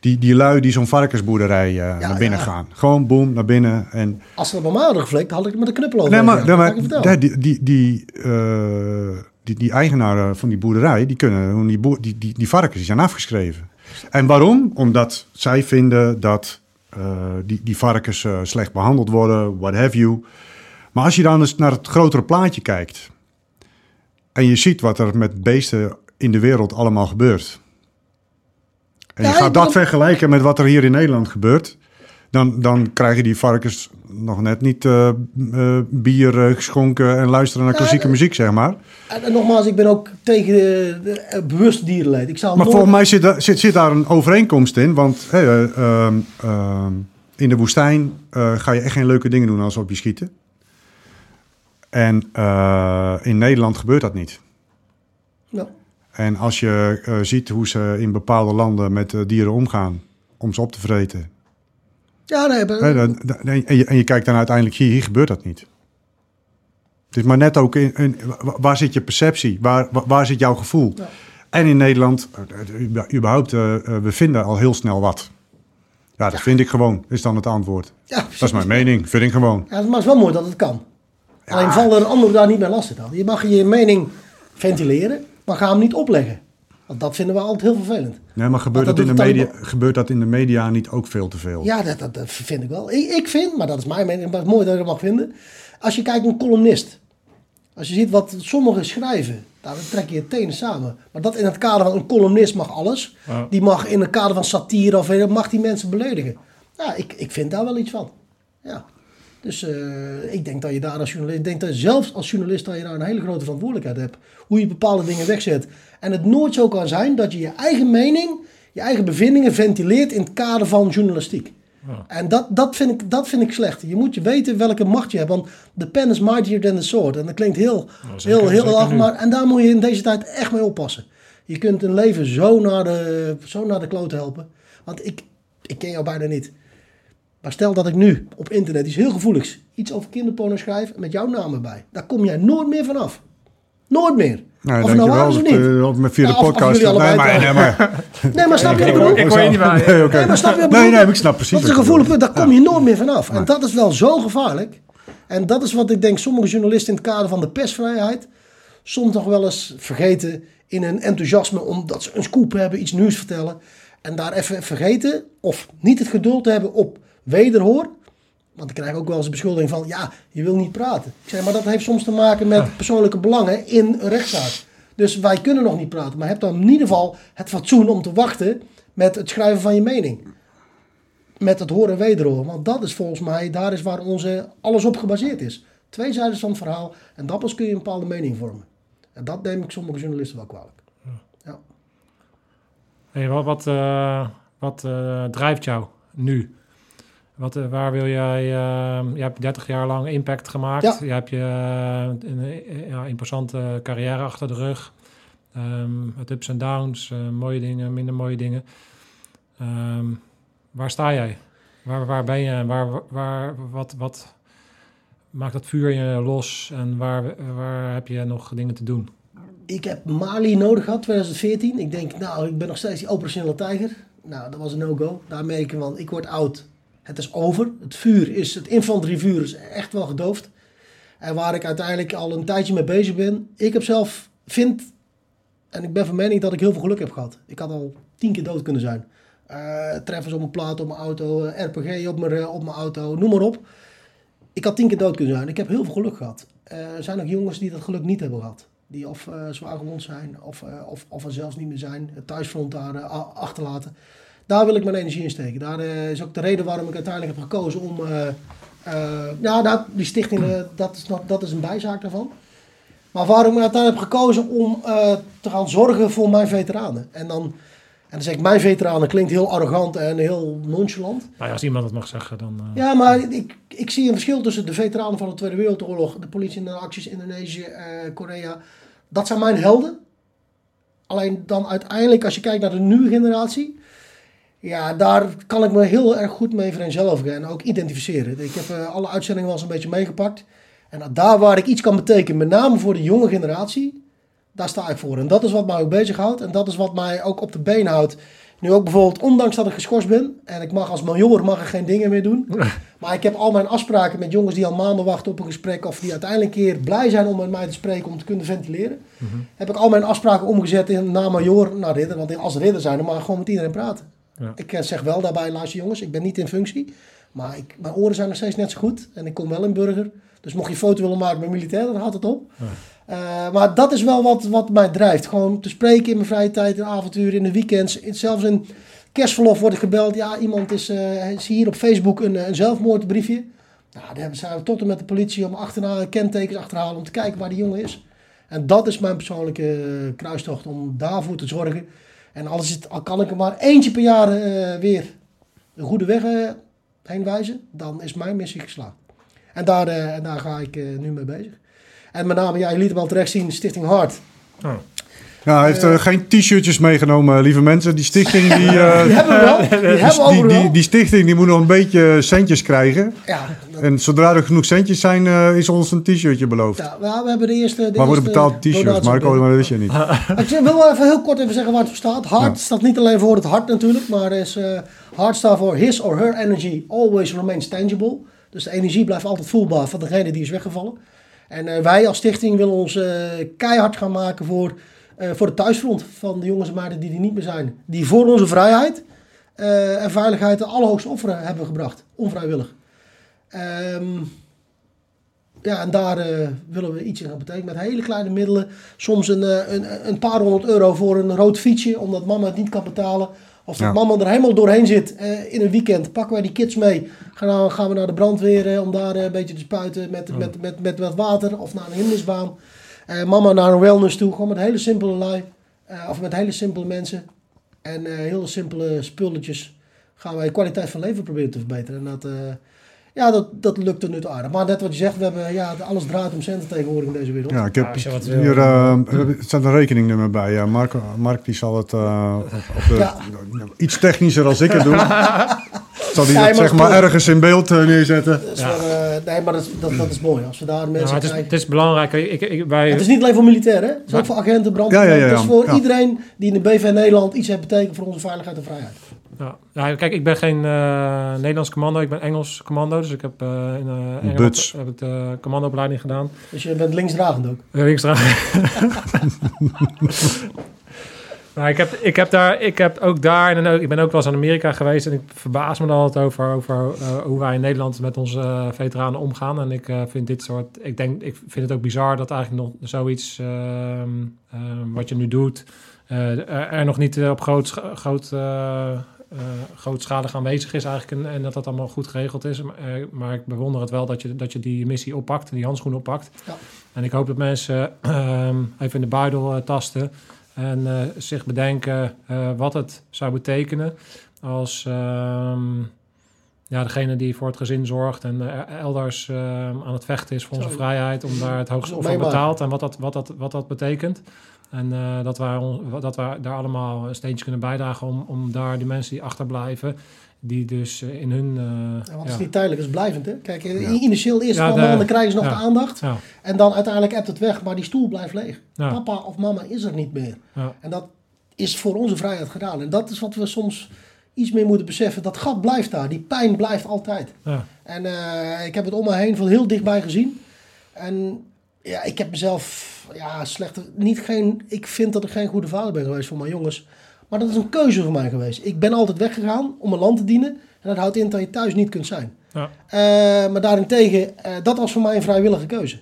die, die lui die zo'n varkensboerderij eh, naar binnen ja. gaan. Gewoon boem, naar binnen en... Als ze dat mij hadden geflikt, had ik het met een knuppel over. Nee, maar, nee, maar die, die, die, eh, die, die eigenaren van die boerderij, die kunnen die, boer, die, die, die varkens die zijn afgeschreven. En waarom? Omdat zij vinden dat eh, die, die varkens slecht behandeld worden, what have you. Maar als je dan eens naar het grotere plaatje kijkt en je ziet wat er met beesten in de wereld allemaal gebeurt. En je gaat dat vergelijken met wat er hier in Nederland gebeurt. Dan, dan krijgen die varkens nog net niet eh, eh, bier eh, geschonken en luisteren naar klassieke Ja, muziek, zeg maar. En, en nogmaals, ik ben ook tegen de, de, bewust dierenleed. Ik zou Maar nooit- volgens mij zit, daar- zit, zit daar een overeenkomst in. Want eh, ehm, ehm, in de woestijn ga je echt geen leuke dingen doen als op je schieten. En in Nederland gebeurt dat niet. Ja. En als je eh, ziet hoe ze in bepaalde landen met eh, dieren omgaan om ze op te vreten. Ja, nee, maar- dan- dan- en, je, en je kijkt dan uiteindelijk hier, hier gebeurt dat niet. Het is maar net ook in, in- wa- waar zit je perceptie, waar, wa- waar zit jouw gevoel. Ja. En in Nederland, eh, überhaupt, we vinden al heel snel wat. Ja, dat vind ik gewoon, is dan het antwoord. ja, Dat is mijn mening, vind ik gewoon. Ja, maar het is wel mooi dat het kan. Alleen vallen er anderen daar niet mee lastig aan. Je mag je mening ventileren, maar ga hem niet opleggen. Want dat vinden we altijd heel vervelend. Nee, maar gebeurt dat dat, in de media, gebeurt dat in de media niet ook veel te veel? Ja, dat, dat, dat vind ik wel. Ik, ik vind, maar dat is mijn mening, maar het is mooi dat je dat mag vinden. Als je kijkt naar een columnist. Als je ziet wat sommigen schrijven, daar trek je je tenen samen. Maar dat in het kader van een columnist mag alles. Ja. Die mag in het kader van satire of mag die mensen beledigen. Ja, ik, ik vind daar wel iets van. Ja. Dus eh, ik denk dat je daar als journalist, ik denk dat zelfs als journalist dat je daar een hele grote verantwoordelijkheid hebt. Hoe je bepaalde dingen wegzet. En het nooit zo kan zijn dat je je eigen mening, je eigen bevindingen ventileert in het kader van journalistiek. Ja. En dat, dat, vind ik, dat vind ik slecht. Je moet je weten welke macht je hebt. Want de pen is mightier than the sword. En dat klinkt heel, zeker, heel, heel af, maar En daar moet je in deze tijd echt mee oppassen. Je kunt een leven zo naar de, zo naar de kloot helpen. Want ik, ik ken jou bijna niet. Maar stel dat ik nu op internet iets heel gevoeligs, iets over kinderporno schrijf met jouw naam erbij. Daar kom jij nooit meer vanaf. Nooit meer. Nou, of nou waar of niet. met via de podcast. nee, maar, nee, maar, Nee, maar snap je wat ik Ik bedoel? hoor- ik hoor je niet bij. Nee. Nee, maar snap je wat Nee, ik snap precies Dat is een gevoelig punt, daar kom je nooit meer vanaf. En dat is wel zo gevaarlijk. En dat is wat ik denk sommige journalisten in het kader van de persvrijheid soms nog wel eens vergeten in hun enthousiasme omdat ze een scoop hebben, iets nieuws vertellen. En daar even vergeten of niet het geduld hebben op wederhoor. Want ik krijg ook wel eens de beschuldiging van, ja, je wil niet praten. Ik zeg, maar dat heeft soms te maken met persoonlijke belangen in een rechtszaak. Dus wij kunnen nog niet praten. Maar heb dan in ieder geval het fatsoen om te wachten met het schrijven van je mening met het horen en wederhoor. Want dat is volgens mij, daar is waar onze, alles op gebaseerd is. Twee zijden van het verhaal en dat pas kun je een bepaalde mening vormen. En dat neem ik sommige journalisten wel kwalijk. Ja. Hey, wat wat, eh, wat eh, drijft jou nu? Wat, eh, waar wil jij... eh, je hebt 30 jaar lang impact gemaakt. Ja. Je hebt je eh, een eh, ja, imposante carrière achter de rug. Ehm het ups en downs, mooie dingen, minder mooie dingen. Ehm, waar sta jij? Waar, waar ben je? Waar, waar, wat, wat, maakt dat vuur je los en waar, waar heb je nog dingen te doen? Ik heb Mali nodig gehad, 2014. Ik denk, nou, ik ben nog steeds die operationele tijger. Nou, dat was een no-go. Daar merk ik van, ik word oud. Het is over. Het vuur is, het infanterievuur is echt wel gedoofd. En waar ik uiteindelijk al een tijdje mee bezig ben. Ik heb zelf, vind, en ik ben van mening dat ik heel veel geluk heb gehad. Ik had al tien keer dood kunnen zijn. Uh, treffers op mijn plaat, op mijn auto, uh, RPG op mijn, uh, op mijn auto, noem maar op. Ik had tien keer dood kunnen zijn. Ik heb heel veel geluk gehad. er zijn ook jongens die dat geluk niet hebben gehad. Die of zwaar gewond zijn, of, of, of er zelfs niet meer zijn. Het thuisfront daar achterlaten. Daar wil ik mijn energie in steken. Daar is ook de reden waarom ik uiteindelijk heb gekozen om... ja, dat, die stichting, dat, is nog, dat is een bijzaak daarvan. Maar waarom ik uiteindelijk heb gekozen om te gaan zorgen voor mijn veteranen. En dan en dan zeg ik, mijn veteranen klinkt heel arrogant en heel nonchalant. Nou ja, als iemand dat mag zeggen, dan... Uh... Ja, maar ik, ik zie een verschil tussen de veteranen van de Tweede Wereldoorlog, de politie in de acties Indonesië, uh, Korea. Dat zijn mijn helden. Alleen dan uiteindelijk, als je kijkt naar de nieuwe generatie, ja, daar kan ik me heel erg goed mee vereenzelvigen en ook identificeren. Ik heb uh, alle uitzendingen wel eens een beetje meegepakt. En daar waar ik iets kan betekenen, met name voor de jonge generatie, daar sta ik voor. En dat is wat mij ook bezighoudt. En dat is wat mij ook op de been houdt. Nu ook bijvoorbeeld, ondanks dat ik geschorst ben. En ik mag als major mag ik geen dingen meer doen. Maar ik heb al mijn afspraken met jongens die al maanden wachten op een gesprek. Of die uiteindelijk een keer blij zijn om met mij te spreken. Om te kunnen ventileren. Mhm. Heb ik al mijn afspraken omgezet in, na major naar ridder. Want als ridder zijn, dan mag ik gewoon met iedereen praten. Ja. Ik eh, zeg wel daarbij, luister jongens, ik ben niet in functie. Maar ik, mijn oren zijn nog steeds net zo goed. En ik kom wel in burger. Dus mocht je een foto willen maken met militair, dan haalt het op. Ja. Uh, maar dat is wel wat, wat mij drijft. Gewoon te spreken in mijn vrije tijd, in avonturen, in de weekends. In, zelfs in kerstverlof word ik gebeld. Ja, iemand is, uh, is hier op Facebook een, een zelfmoordbriefje. Nou, daar zijn we tot en met de politie om achterna kentekens achterhalen om te kijken waar die jongen is. En dat is mijn persoonlijke kruistocht om daarvoor te zorgen. En als het, al kan ik er maar eentje per jaar weer een goede weg heen wijzen, dan is mijn missie geslaagd. En daar, daar ga ik nu mee bezig. En met name, ja, je liet hem al terecht zien, Stichting Hart. Oh. Ja, hij heeft uh, geen t-shirtjes meegenomen, lieve mensen. Die stichting die... Uh, die hebben we wel. Die, die, die, die, die, stichting die moet nog een beetje centjes krijgen. Ja, En zodra er genoeg centjes zijn, uh, is ons een t-shirtje beloofd. Ja, we hebben de eerste... De maar worden betaald t-shirts, Marco, maar dat wist je niet. ik wil wel even heel kort even zeggen waar het voor staat. Hart ja. staat niet alleen voor het hart natuurlijk, maar is, hart staat voor his or her energy always remains tangible. Dus de energie blijft altijd voelbaar van degene die is weggevallen. En wij als stichting willen ons keihard gaan maken voor, uh, voor de thuisfront van de jongens en meiden die er niet meer zijn. Die voor onze vrijheid en veiligheid de allerhoogste offeren hebben gebracht. Onvrijwillig. Um, ja, en daar willen we iets in gaan betekenen. Met hele kleine middelen. Soms een, een, een paar honderd euro voor een rood fietsje, omdat mama het niet kan betalen. Of dat mama er helemaal doorheen zit in een weekend, pakken wij die kids mee. Gaan, gaan we naar de brandweer om daar een beetje te spuiten met, met, met, met wat water. Of naar een hindernisbaan. mama naar een wellness toe. Gewoon met hele simpele lui. of met hele simpele mensen. En hele simpele spulletjes gaan wij de kwaliteit van leven proberen te verbeteren. En dat, ja, dat, dat lukt er nu aardig. Maar net wat je zegt, we hebben, ja, alles draait om centen tegenwoordig in deze wereld. Ja, ik heb hier, uh, er staat een rekeningnummer bij. Ja, Mark, Mark die zal het uh, op de, ja. iets technischer als ik het doe. zal hij dat zeg maar ergens in beeld uh, neerzetten. Ja. Voor, nee, maar dat, dat, dat, is mooi. Als we daar mensen het, is, het is belangrijk. Ik, ik, wij... Het is niet alleen voor militairen, het is ook voor agenten, brandweer. Ja, ja, ja, Het is voor iedereen die in de BV Nederland iets heeft betekend voor onze veiligheid en vrijheid. Ja. ja, kijk, ik ben geen uh, Nederlands commando, ik ben Engels commando. Dus ik heb uh, in uh, Engeland heb ik de commandoopleiding gedaan. Dus je bent linksdragend ook? linksdragend. maar ik heb, ik heb daar, ik heb ook daar, en ook, ik ben ook wel eens aan Amerika geweest en ik verbaas me dan altijd over, over hoe wij in Nederland met onze veteranen omgaan. En ik vind dit soort, ik denk, ik vind het ook bizar dat eigenlijk nog zoiets ehm, ehm, wat je nu doet, er nog niet op groot, groot uh, grootschalig aanwezig is eigenlijk en, en, dat dat allemaal goed geregeld is. Maar, uh, maar, ik bewonder het wel dat je, dat je die missie oppakt, die handschoen oppakt. Ja. En ik hoop dat mensen uh, even in de buidel tasten en zich bedenken wat het zou betekenen als, ehm, ja, degene die voor het gezin zorgt en eh, elders eh, aan het vechten is voor onze vrijheid, om daar het hoogste meemaken. betaalt en wat dat, wat dat, wat dat betekent. En eh, dat, wij, on- dat wij daar allemaal een steentje kunnen bijdragen om, om daar die mensen die achterblijven, die dus eh, in hun... eh, Ja, want het is niet tijdelijk, het is blijvend. Hè? Kijk, initieel de eerste Ja, de- maanden krijgen ze nog de aandacht. En dan uiteindelijk ebt het weg, maar die stoel blijft leeg. Papa of mama is er niet meer. En dat is voor onze vrijheid gedaan. En dat is wat we soms iets meer moeten beseffen. Dat gat blijft daar. Die pijn blijft altijd. ja. En eh, ik heb het om me heen van heel dichtbij gezien. En ja, ik heb mezelf ja, slecht. Niet geen, ik vind dat ik geen goede vader ben geweest voor mijn jongens. Maar dat is een keuze voor mij geweest. Ik ben altijd weggegaan om mijn land te dienen. En dat houdt in dat je thuis niet kunt zijn. Ja. Eh, maar daarentegen, eh, dat was voor mij een vrijwillige keuze.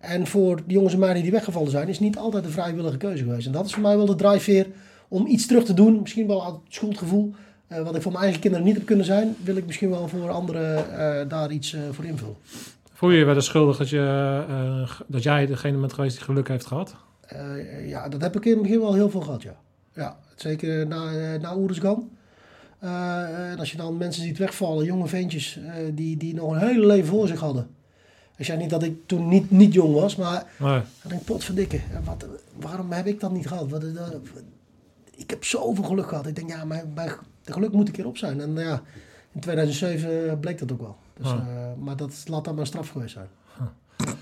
En voor de jongens en meiden die weggevallen zijn, is niet altijd een vrijwillige keuze geweest. En dat is voor mij wel de drijfveer om iets terug te doen. Misschien wel uit het schuldgevoel. eh, wat ik voor mijn eigen kinderen niet heb kunnen zijn, wil ik misschien wel voor anderen daar iets voor invullen. Voel je je wel eens schuldig dat, je, eh, g- dat jij degene bent geweest die geluk heeft gehad? Eh, ja, dat heb ik in het begin wel heel veel gehad, ja. Ja, zeker na, eh, na Oeruzgan. Eh, en als je dan mensen ziet wegvallen, jonge ventjes, eh, die, die nog een hele leven voor zich hadden. Ik zeg niet dat ik toen niet, niet jong was, maar Nee. dan denk ik, potverdikke, eh, wat, waarom heb ik dat niet gehad? Wat, eh, ik heb zoveel geluk gehad. Ik denk, ja, mijn, mijn de geluk moet een keer op zijn. En ja, in 2007 bleek dat ook wel. Dus, Ah. eh, maar dat laat dan maar straf geweest zijn.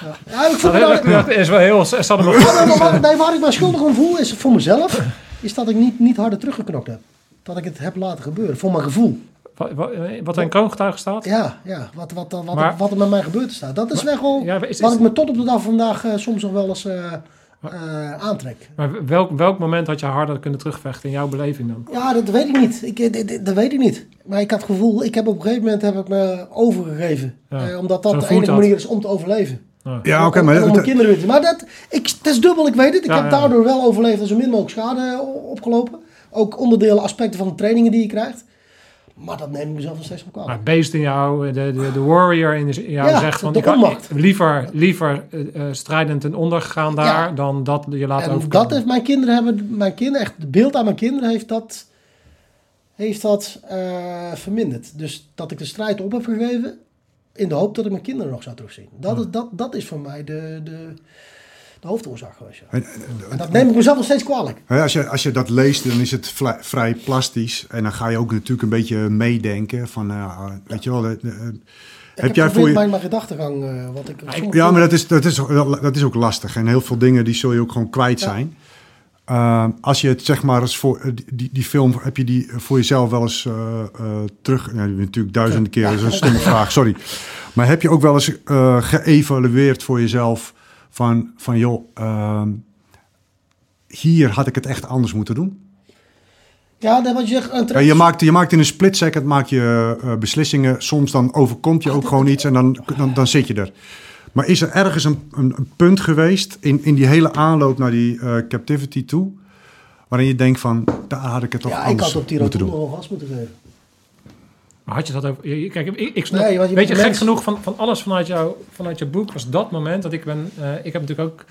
Ja. Ja, ik Dat, voel me dat is wel heel... Maar nee, waar ik me schuldig om voel is voor mezelf, is dat ik niet, niet harder teruggeknokt heb. Dat ik het heb laten gebeuren, voor mijn gevoel. Wat, wat, wat er in kroongetuigen staat? Ja, ja wat, wat, wat, wat, Maar- wat er met mij gebeurd is. Dat is wel gewoon Ja, is, wat ik me tot op de dag van vandaag eh, soms nog wel eens eh, eh, aantrek. maar welk, welk moment had je harder kunnen terugvechten in jouw beleving dan? Ja, dat weet ik niet. Ik, eh, dit- dat weet ik niet. Maar ik had het gevoel, ik heb op een gegeven moment heb ik me overgegeven. Ja. Eh, omdat dat de enige manier is om te overleven. Ja. Ja, oké, maar om, dat- kinderen weer te Maar dat, ik, het is dubbel, ik weet het. Ik Ja, heb ja. daardoor wel overleefd en zo min mogelijk schade opgelopen. Ook onderdelen, aspecten van de trainingen die je krijgt. Maar dat neem ik mezelf nog steeds op Maar kwalijk. het beest in jou, de, de, de warrior in jou Ja, zegt van... ik liever, liever eh, eh, strijdend ten onder gegaan daar... Ja. dan dat je laten En overkomen. dat heeft mijn kinderen hebben, mijn kinderen, echt het beeld aan mijn kinderen heeft dat, heeft dat eh, verminderd. Dus dat ik de strijd op heb gegeven in de hoop dat ik mijn kinderen nog zou terugzien. Dat, is, dat, dat is voor mij de, de, de hoofdoorzaak geweest. Ja. En, En dat neem ik mezelf nog steeds kwalijk. Als je, als je dat leest, dan is het vla- vrij plastisch. En dan ga je ook natuurlijk een beetje meedenken. Van, nou, weet je wel, de- de- Ik heb heb jij voor je... mijn, mijn gedachtegang, eh, wat ik... Ja, maar dat is, dat, is, dat is ook lastig. En heel veel dingen die zul je ook gewoon kwijt Ja. zijn. Uh, als je het zeg maar eens voor eh, die, die film, heb je die voor jezelf wel eens uh, uh, terug? Ja, natuurlijk duizenden keer, dat is een stomme vraag, sorry. Maar heb je ook wel eens uh, geëvalueerd voor jezelf van, van joh, uh, hier had ik het echt anders moeten doen? Ja, dat wat je zegt. Ja, je, maakt, je maakt in een split second maak je, uh, beslissingen. Soms dan overkomt je ook gewoon iets en dan, dan, dan zit je er. Maar is er ergens een, een, een punt geweest in, in die hele aanloop naar die uh, captivity toe, waarin je denkt van, daar had ik het toch ja, anders ik had op die moeten doen? nog gas moeten geven. Maar had je dat over... Kijk, ik, ik snap, Nee, want je weet je, gek genoeg van, van alles vanuit, jou, vanuit je boek was dat moment dat ik ben... eh, ik heb natuurlijk ook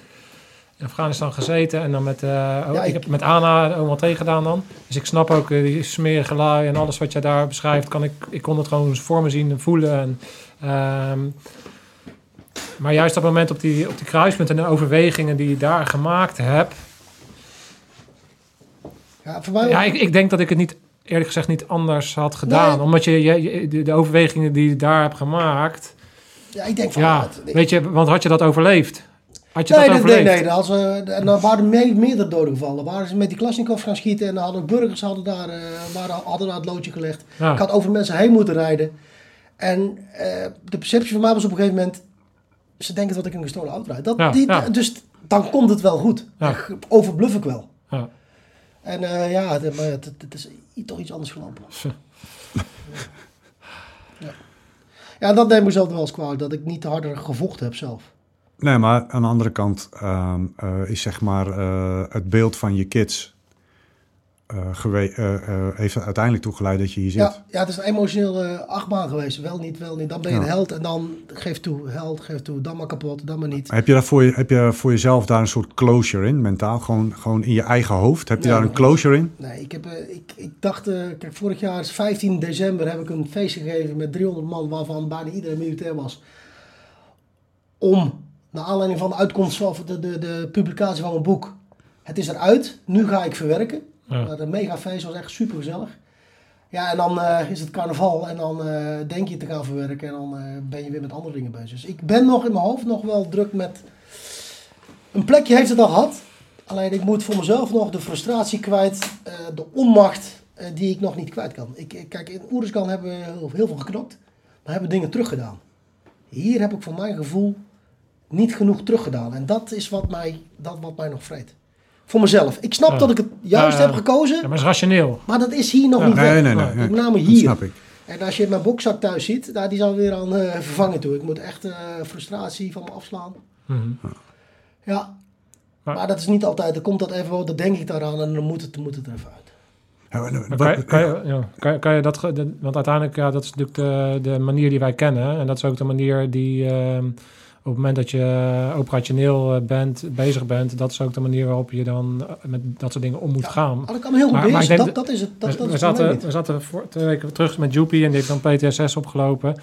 in Afghanistan gezeten en dan met, uh, oh, Ja, ik, ik- heb met Ana oma thee gedaan dan. Dus ik snap ook eh, die smerige lui en alles wat jij daar beschrijft. Kan ik, ik kon het gewoon voor me zien en voelen. En, ehm, maar juist dat moment op die, op die kruispunt en de overwegingen die je daar gemaakt hebt. Ja, voor mij Ja, ik, ik denk dat ik het niet, eerlijk gezegd, niet anders had gedaan. Nee. Omdat je, de, overwegingen die je daar hebt gemaakt. ja, ik denk van... Ja, het- weet je, want had je dat overleefd? Had je Nee, dat nee, nee, overleefd? nee. Als, en dan waren er mee, meerdere doden gevallen. Waren ze met die Klasnikov gaan schieten en dan hadden burgers hadden daar, eh, waren, hadden daar het loodje gelegd. Ja. Ik had over mensen heen moeten rijden. En eh, de perceptie van mij was op een gegeven moment... Ze denken dat ik een gestolen auto rijd. Dat, Ja, die. Dus dan komt het wel goed. Overbluff ik wel. Ja. En eh, ja, het, maar het, het is toch iets anders gelopen. ja. ja, dat neem ik mezelf wel eens kwalijk. Dat ik niet harder gevochten heb zelf. Nee, maar aan de andere kant ehm, eh, is zeg maar eh, het beeld van je kids eh, gewe- eh, eh, heeft er uiteindelijk toe geleid dat je hier zit. Ja, ja, het is een emotioneel eh, achtbaan geweest. Wel niet, wel niet. Dan ben je Ja. een held en dan geef toe, held, geef toe. Dan maar kapot, dan maar niet. Heb je, dat voor je, heb je voor jezelf daar een soort closure in, mentaal? Gewoon, gewoon in je eigen hoofd? Heb je Nee, daar een closure in? Nee, ik, heb, eh, ik, ik dacht, eh, kijk, vorig jaar, 15 december, heb ik een feestje gegeven met 300 man, waarvan bijna iedereen militair was. Om, naar aanleiding van de uitkomst van de, de, de publicatie van mijn boek. Het is eruit, nu ga ik verwerken. Ja. Een mega feest was echt super gezellig. Ja, en dan eh, is het carnaval en dan eh, denk je te gaan verwerken en dan eh, ben je weer met andere dingen bezig. Dus ik ben nog in mijn hoofd nog wel druk met... Een plekje heeft het al gehad. Alleen ik moet voor mezelf nog de frustratie kwijt, de onmacht die ik nog niet kwijt kan. Ik, kijk, in Oeriskan hebben we heel, heel veel geknokt, maar hebben dingen teruggedaan. Hier heb ik voor mijn gevoel niet genoeg teruggedaan. En dat is wat mij, dat wat mij nog vreet. Voor mezelf. Ik snap dat ik het juist heb gekozen, Ja, maar het is rationeel. maar dat is hier nog Ja. niet Nee, weg. nee, nee. Met name Dat hier. snap ik. En als je mijn boekzak thuis ziet, daar, die zal weer aan eh, vervangen toe. Ik moet echt eh, frustratie van me afslaan. Mhm. Ja, Maar- maar, dat is niet altijd. Dan komt dat even, dan denk ik daaraan en dan moet het, moet het er even uit. Maar- kan, je- kan, je, ja, kan, je- kan je dat... want uiteindelijk, ja, dat is natuurlijk de, de manier die wij kennen. En dat is ook de manier die... ehm, op het moment dat je operationeel eh, bent, bezig bent... dat is ook de manier waarop je dan eh, met dat soort dingen om moet gaan. Dat kan heel goed denk Dat, dat is het. Dat, zaten, we zaten voor, twee weken terug met Joepie en die heeft dan PTSS opgelopen.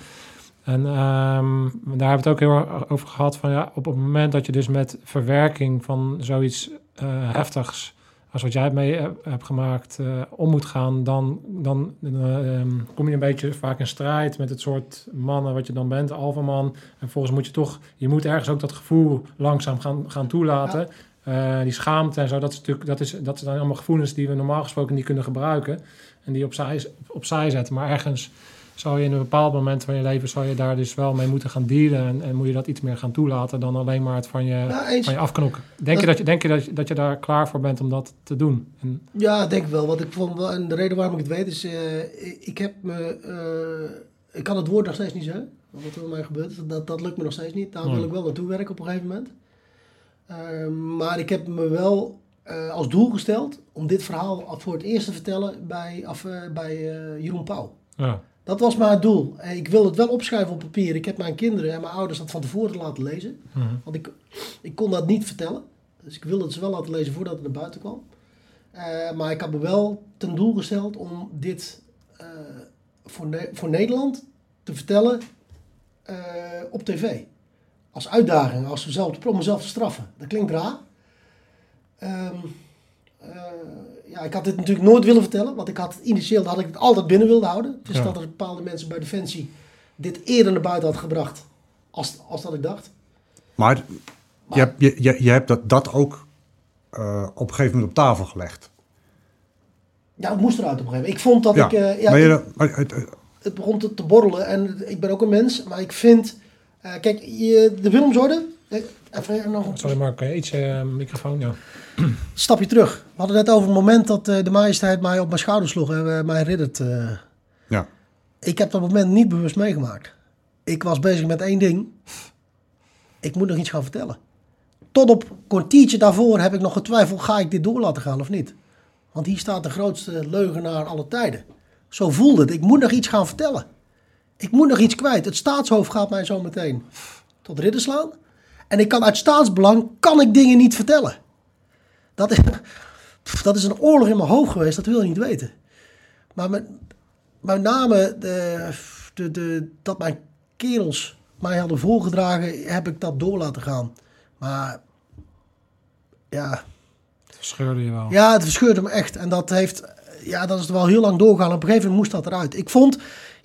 En ehm, daar hebben we het ook heel erg over gehad van ja, op het moment dat je dus met verwerking van zoiets eh, heftigs als wat jij mee hebt gemaakt eh, om moet gaan, dan, dan eh, ehm, kom je een beetje vaak in strijd met het soort mannen wat je dan bent, alfaman. En volgens moet je toch, je moet ergens ook dat gevoel langzaam gaan, gaan toelaten. Eh, die schaamte en zo, dat is natuurlijk, dat, is, dat zijn allemaal gevoelens die we normaal gesproken niet kunnen gebruiken. En die opzij, opzij zetten. Maar ergens zou je in een bepaald moment van je leven, zou je daar dus wel mee moeten gaan dealen. En, en moet je dat iets meer gaan toelaten dan alleen maar het van je, van je afknokken. Denk je, dat je, denk je dat, je dat je daar klaar voor bent om dat te doen? En, Ja, ik denk wel. Wat ik vond wel, en de reden waarom ik het weet is, eh, ik, heb me, eh, ik kan het woord nog steeds niet zeggen. Wat er met mij gebeurt, is, dat, dat lukt me nog steeds niet. Daar wil ik wel naartoe werken op een gegeven moment. Eh, maar ik heb me wel eh, als doel gesteld om dit verhaal voor het eerst te vertellen bij, af, bij Jeroen Pauw. ja. Dat was mijn doel. En ik wil het wel opschrijven op papier. Ik heb mijn kinderen en mijn ouders dat van tevoren laten lezen. Mhm. Want ik, ik kon dat niet vertellen. Dus ik wilde het ze wel laten lezen voordat het naar buiten kwam. Eh, maar ik had me wel ten doel gesteld om dit eh, voor, Ne- voor Nederland te vertellen eh, op tv. Als uitdaging, als mezelf, om mezelf te straffen. Dat klinkt raar. Ehm, eh, ja, ik had dit natuurlijk nooit willen vertellen. Want ik had initieel had ik het altijd binnen willen houden. Dus Ja. dat er bepaalde mensen bij Defensie dit eerder naar buiten had gebracht. Als, als dat ik dacht. Maar je hebt, je, je, je hebt dat, dat ook eh, op een gegeven moment op tafel gelegd. Ja, het moest eruit op een gegeven moment. Ik vond dat Ja, ik... eh, ja, maar je, maar het- het- begon te, te borrelen. En ik ben ook een mens. Maar ik vind... eh, kijk, je, de Willemsorde... Even nog een Sorry Mark, kan je iets eh, microfoon? Ja. stapje terug. We hadden net over het moment dat eh, de majesteit mij op mijn schouder sloeg en eh, mij riddert. eh. ja. Ik heb dat moment niet bewust meegemaakt. Ik was bezig met één ding. Ik moet nog iets gaan vertellen. Tot op een kwartiertje daarvoor heb ik nog getwijfeld, ga ik dit door laten gaan of niet? Want hier staat de grootste leugenaar aller tijden. Zo voelde het. Ik moet nog iets gaan vertellen. Ik moet nog iets kwijt. Het staatshoofd gaat mij zo meteen tot ridder slaan. En ik kan uit staatsbelang, kan ik dingen niet vertellen. Dat is, dat is een oorlog in mijn hoofd geweest, dat wil je niet weten. Maar met, met name de, de, de, dat mijn kerels mij hadden voorgedragen, heb ik dat door laten gaan. Maar ja, Dat scheurde je wel. ja, het verscheurde me echt. En dat heeft, ja, dat is wel heel lang doorgaan. Op een gegeven moment moest dat eruit. Ik vond, je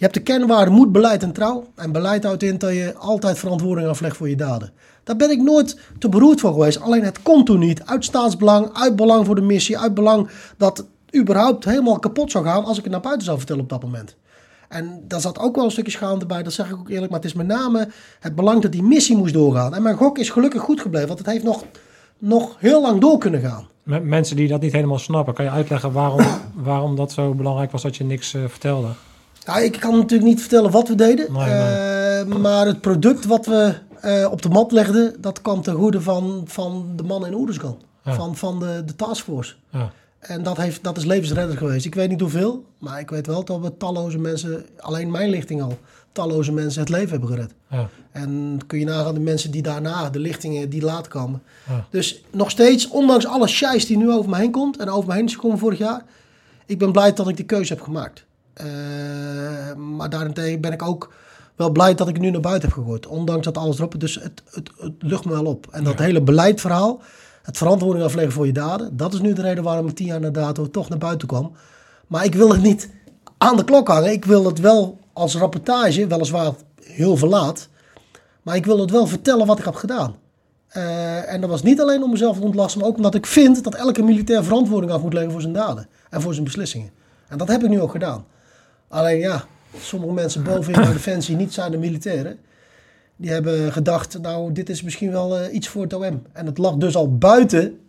hebt de kernwaarden moed, beleid en trouw. En beleid houdt in dat je altijd verantwoording aflegt voor je daden. Daar ben ik nooit te beroerd voor geweest. Alleen het kon toen niet. Uit staatsbelang, uit belang voor de missie, uit belang dat het überhaupt helemaal kapot zou gaan als ik het naar buiten zou vertellen op dat moment. En daar zat ook wel een stukje schaamte bij, dat zeg ik ook eerlijk. Maar het is met name het belang dat die missie moest doorgaan. En mijn gok is gelukkig goed gebleven, want het heeft nog, nog heel lang door kunnen gaan. Met mensen die dat niet helemaal snappen, kan je uitleggen waarom, waarom dat zo belangrijk was dat je niks eh, vertelde? Ja, ik kan natuurlijk niet vertellen wat we deden. Nee, eh, maar het product wat we eh, op de mat legden, dat kwam ten goede van, van de mannen in Oeruzgan. Ja. Van, van de, de taskforce. Ja. En dat, heeft, dat is levensredder geweest. Ik weet niet hoeveel, maar ik weet wel dat we talloze mensen, alleen mijn lichting al, talloze mensen het leven hebben gered. Ja. En kun je nagaan de mensen die daarna, de lichtingen die laat komen. Ja. Dus nog steeds, ondanks alle scheis die nu over me heen komt en over me heen is gekomen vorig jaar, ik ben blij dat ik die keuze heb gemaakt. Eh, maar daarentegen ben ik ook wel blij dat ik nu naar buiten heb gegooid. Ondanks dat alles erop. Dus het, het, het lucht me wel op. En dat hele beleidverhaal, het verantwoording afleggen voor je daden, dat is nu de reden waarom ik tien jaar na dato toch naar buiten kwam. Maar ik wil het niet aan de klok hangen. Ik wil het wel als rapportage, weliswaar heel verlaat, maar ik wil het wel vertellen wat ik heb gedaan. Eh, en dat was niet alleen om mezelf te ontlasten, maar ook omdat ik vind dat elke militair verantwoording af moet leggen voor zijn daden en voor zijn beslissingen. En dat heb ik nu ook gedaan. Alleen ja, sommige mensen bovenin bij Defensie, niet zijn de militairen, die hebben gedacht, nou dit is misschien wel eh, iets voor het OM. En het lag dus al buiten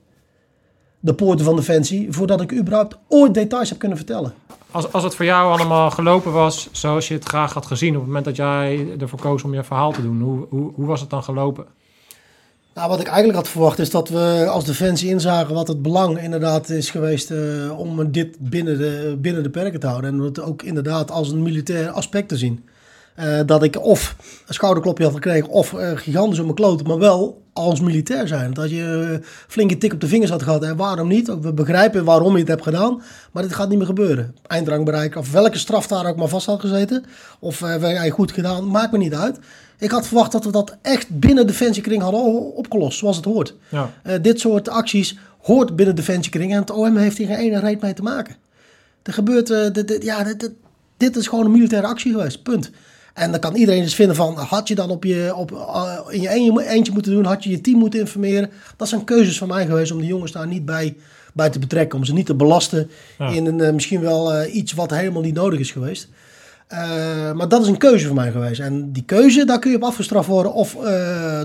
de poorten van Defensie, voordat ik überhaupt ooit details heb kunnen vertellen. Als, als het voor jou allemaal gelopen was zoals je het graag had gezien... op het moment dat jij ervoor koos om je verhaal te doen... hoe, hoe, hoe was het dan gelopen? Nou, wat ik eigenlijk had verwacht is dat we als Defensie inzagen wat het belang inderdaad is geweest eh, om dit binnen de, binnen de perken te houden. En het ook inderdaad als een militair aspect te zien. Eh, dat ik of een schouderklopje had gekregen of uh, gigantisch op mijn kloten, maar wel als militair zijn. Dat je uh, flinke tik op de vingers had gehad. En waarom niet? We begrijpen waarom je het hebt gedaan, maar dit gaat niet meer gebeuren. Eindrang bereiken, of welke straf daar ook maar vast had gezeten. Of uh, wij goed gedaan, maakt me niet uit. Ik had verwacht dat we dat echt binnen Defensiekring hadden opgelost, zoals het hoort. Ja. dit soort acties hoort binnen Defensiekring en het OM heeft hier geen ene reet mee te maken. Er gebeurt, ja, dit, dit is gewoon een militaire actie geweest, punt. En dan kan iedereen dus vinden van, had je dan op je, op, uh, in je eentje, moeten doen, had je je team moeten informeren. Dat zijn keuzes van mij geweest om de jongens daar niet bij, bij te betrekken. Om ze niet te belasten ja. in een, uh, misschien wel uh, iets wat helemaal niet nodig is geweest. maar dat is een keuze van mij geweest. En die keuze, daar kun je op afgestraft worden of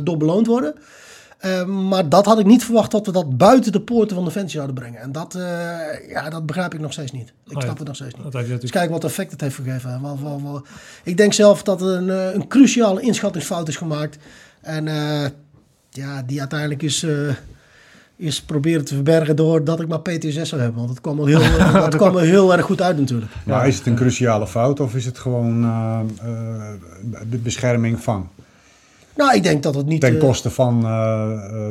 door beloond worden. Uh, maar dat had ik niet verwacht dat we dat buiten de poorten van Defensie zouden brengen. En dat, uh, ja, dat begrijp ik nog steeds niet. Ik snap het nog steeds niet. natuurlijk... Dus kijk wat effect het heeft gegeven. Wel, wel, wel. Ik denk zelf dat er een, een cruciale inschattingsfout is gemaakt. En uh, ja, die uiteindelijk is, is proberen te verbergen doordat ik maar PTSS zou hebben. Want het kwam al heel, dat kwam er heel erg goed uit natuurlijk. Maar is het een cruciale fout of is het gewoon de bescherming van? Nou, ik denk dat het niet... Ten koste van uh,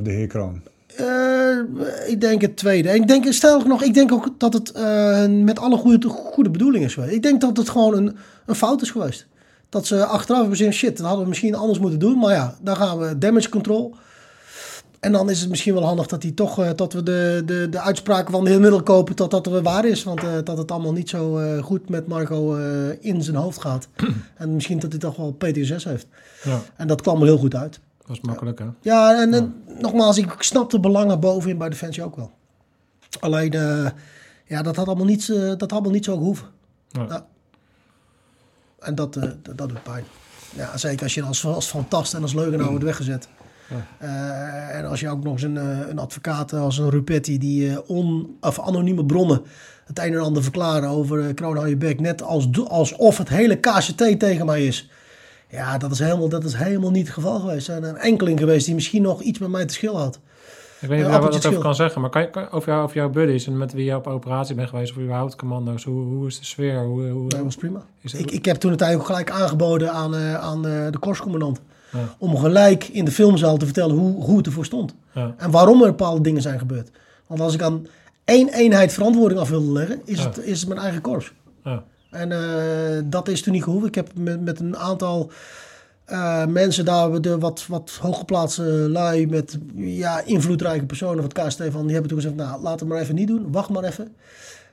de heer Kroon? Uh, ik denk het tweede. Ik denk, stel nog, ik denk ook dat het uh, met alle goede, goede bedoelingen is geweest. Ik denk dat het gewoon een, een fout is geweest. Dat ze achteraf hebben gezien, shit, dat hadden we misschien anders moeten doen. Maar ja, dan gaan we damage control. En dan is het misschien wel handig dat, hij toch, uh, dat we de, de, de uitspraken van de heer Middelkoper, dat dat er waar is. Want uh, dat het allemaal niet zo uh, goed met Marco in zijn hoofd gaat. en misschien dat hij toch wel PTSS heeft. Ja. En dat kwam er heel goed uit. Dat is makkelijk, hè? Ja, en, en nogmaals, ik snap de belangen bovenin bij Defensie ook wel. Alleen, ja, dat had allemaal niet, dat had allemaal niet zo gehoeven. Ja. Ja. En dat, dat, dat doet pijn. Ja, zeker als je als, als fantast en als leugenaar wordt weggezet. Ja. Uh, en als je ook nog eens een, een advocaat als een Rupetti die uh, on, of anonieme bronnen het een en ander verklaren over kroon hou je bek, net als, alsof het hele KCT tegen mij is. Ja, dat is helemaal, dat is helemaal niet het geval geweest. Er zijn een enkeling geweest die misschien nog iets met mij te schil had. Ik weet niet of jij wat over kan zeggen, maar kan je, kan, over, jou, over jouw buddies en met wie je op operatie bent geweest, of überhaupt commando's, hoe, hoe is de sfeer? Hoe, hoe, dat was prima. Ik, ik heb toen het eigenlijk gelijk aangeboden aan, aan de korpscommandant. Ja. Om gelijk in de filmzaal te vertellen hoe, hoe het ervoor stond. Ja. En waarom er bepaalde dingen zijn gebeurd. Want als ik aan één eenheid verantwoording af wilde leggen, is, Ja. het, is het mijn eigen korps. Ja. En eh, dat is toen niet gehoeven. Ik heb met, met een aantal eh, mensen daar, de wat, wat hooggeplaatste lui met ja, invloedrijke personen van het KST van, die hebben toen gezegd, nou laat het maar even niet doen, wacht maar even.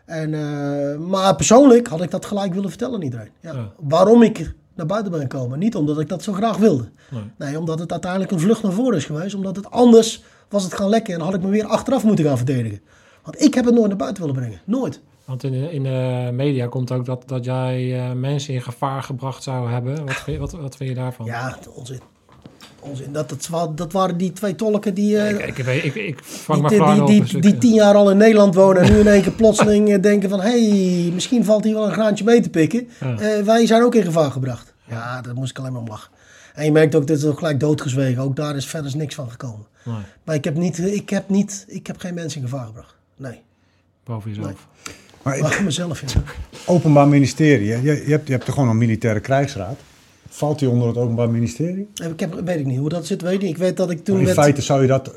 En, eh, maar persoonlijk had ik dat gelijk willen vertellen aan iedereen. Ja. Ja. Waarom ik naar buiten ben gekomen. Niet omdat ik dat zo graag wilde. Nee. Nee, omdat het uiteindelijk een vlucht naar voren is geweest. Omdat het anders was het gaan lekken en had ik me weer achteraf moeten gaan verdedigen. Want ik heb het nooit naar buiten willen brengen. Nooit. Want in de, in de media komt ook dat, dat jij eh, mensen in gevaar gebracht zou hebben. Wat wat, wat vind je daarvan? Ja, onzin. Onzin. Dat, dat, dat waren die twee tolken die, eh, Ik, ik, ik, ik vang die, maar die, die, op. die, dus ik, die tien jaar al in Nederland wonen en nu in één keer plotseling eh, denken van... hé, hey, misschien valt hier wel een graantje mee te pikken. Ja. Eh, wij zijn ook in gevaar gebracht. Ja, daar moest ik alleen maar om lachen. En je merkt ook, dit is ook gelijk doodgezwegen. Ook daar is verder niks van gekomen. nee. Maar ik heb, niet, ik heb, niet, ik heb geen mensen in gevaar gebracht. Nee. boven jezelf. Maar het Wacht mezelf, ja. Openbaar Ministerie, je, je, hebt, je hebt er gewoon een militaire krijgsraad. Valt die onder het Openbaar Ministerie? Ik heb, weet ik niet hoe dat zit, weet ik niet. Ik weet dat ik toen in feite zou je, dat,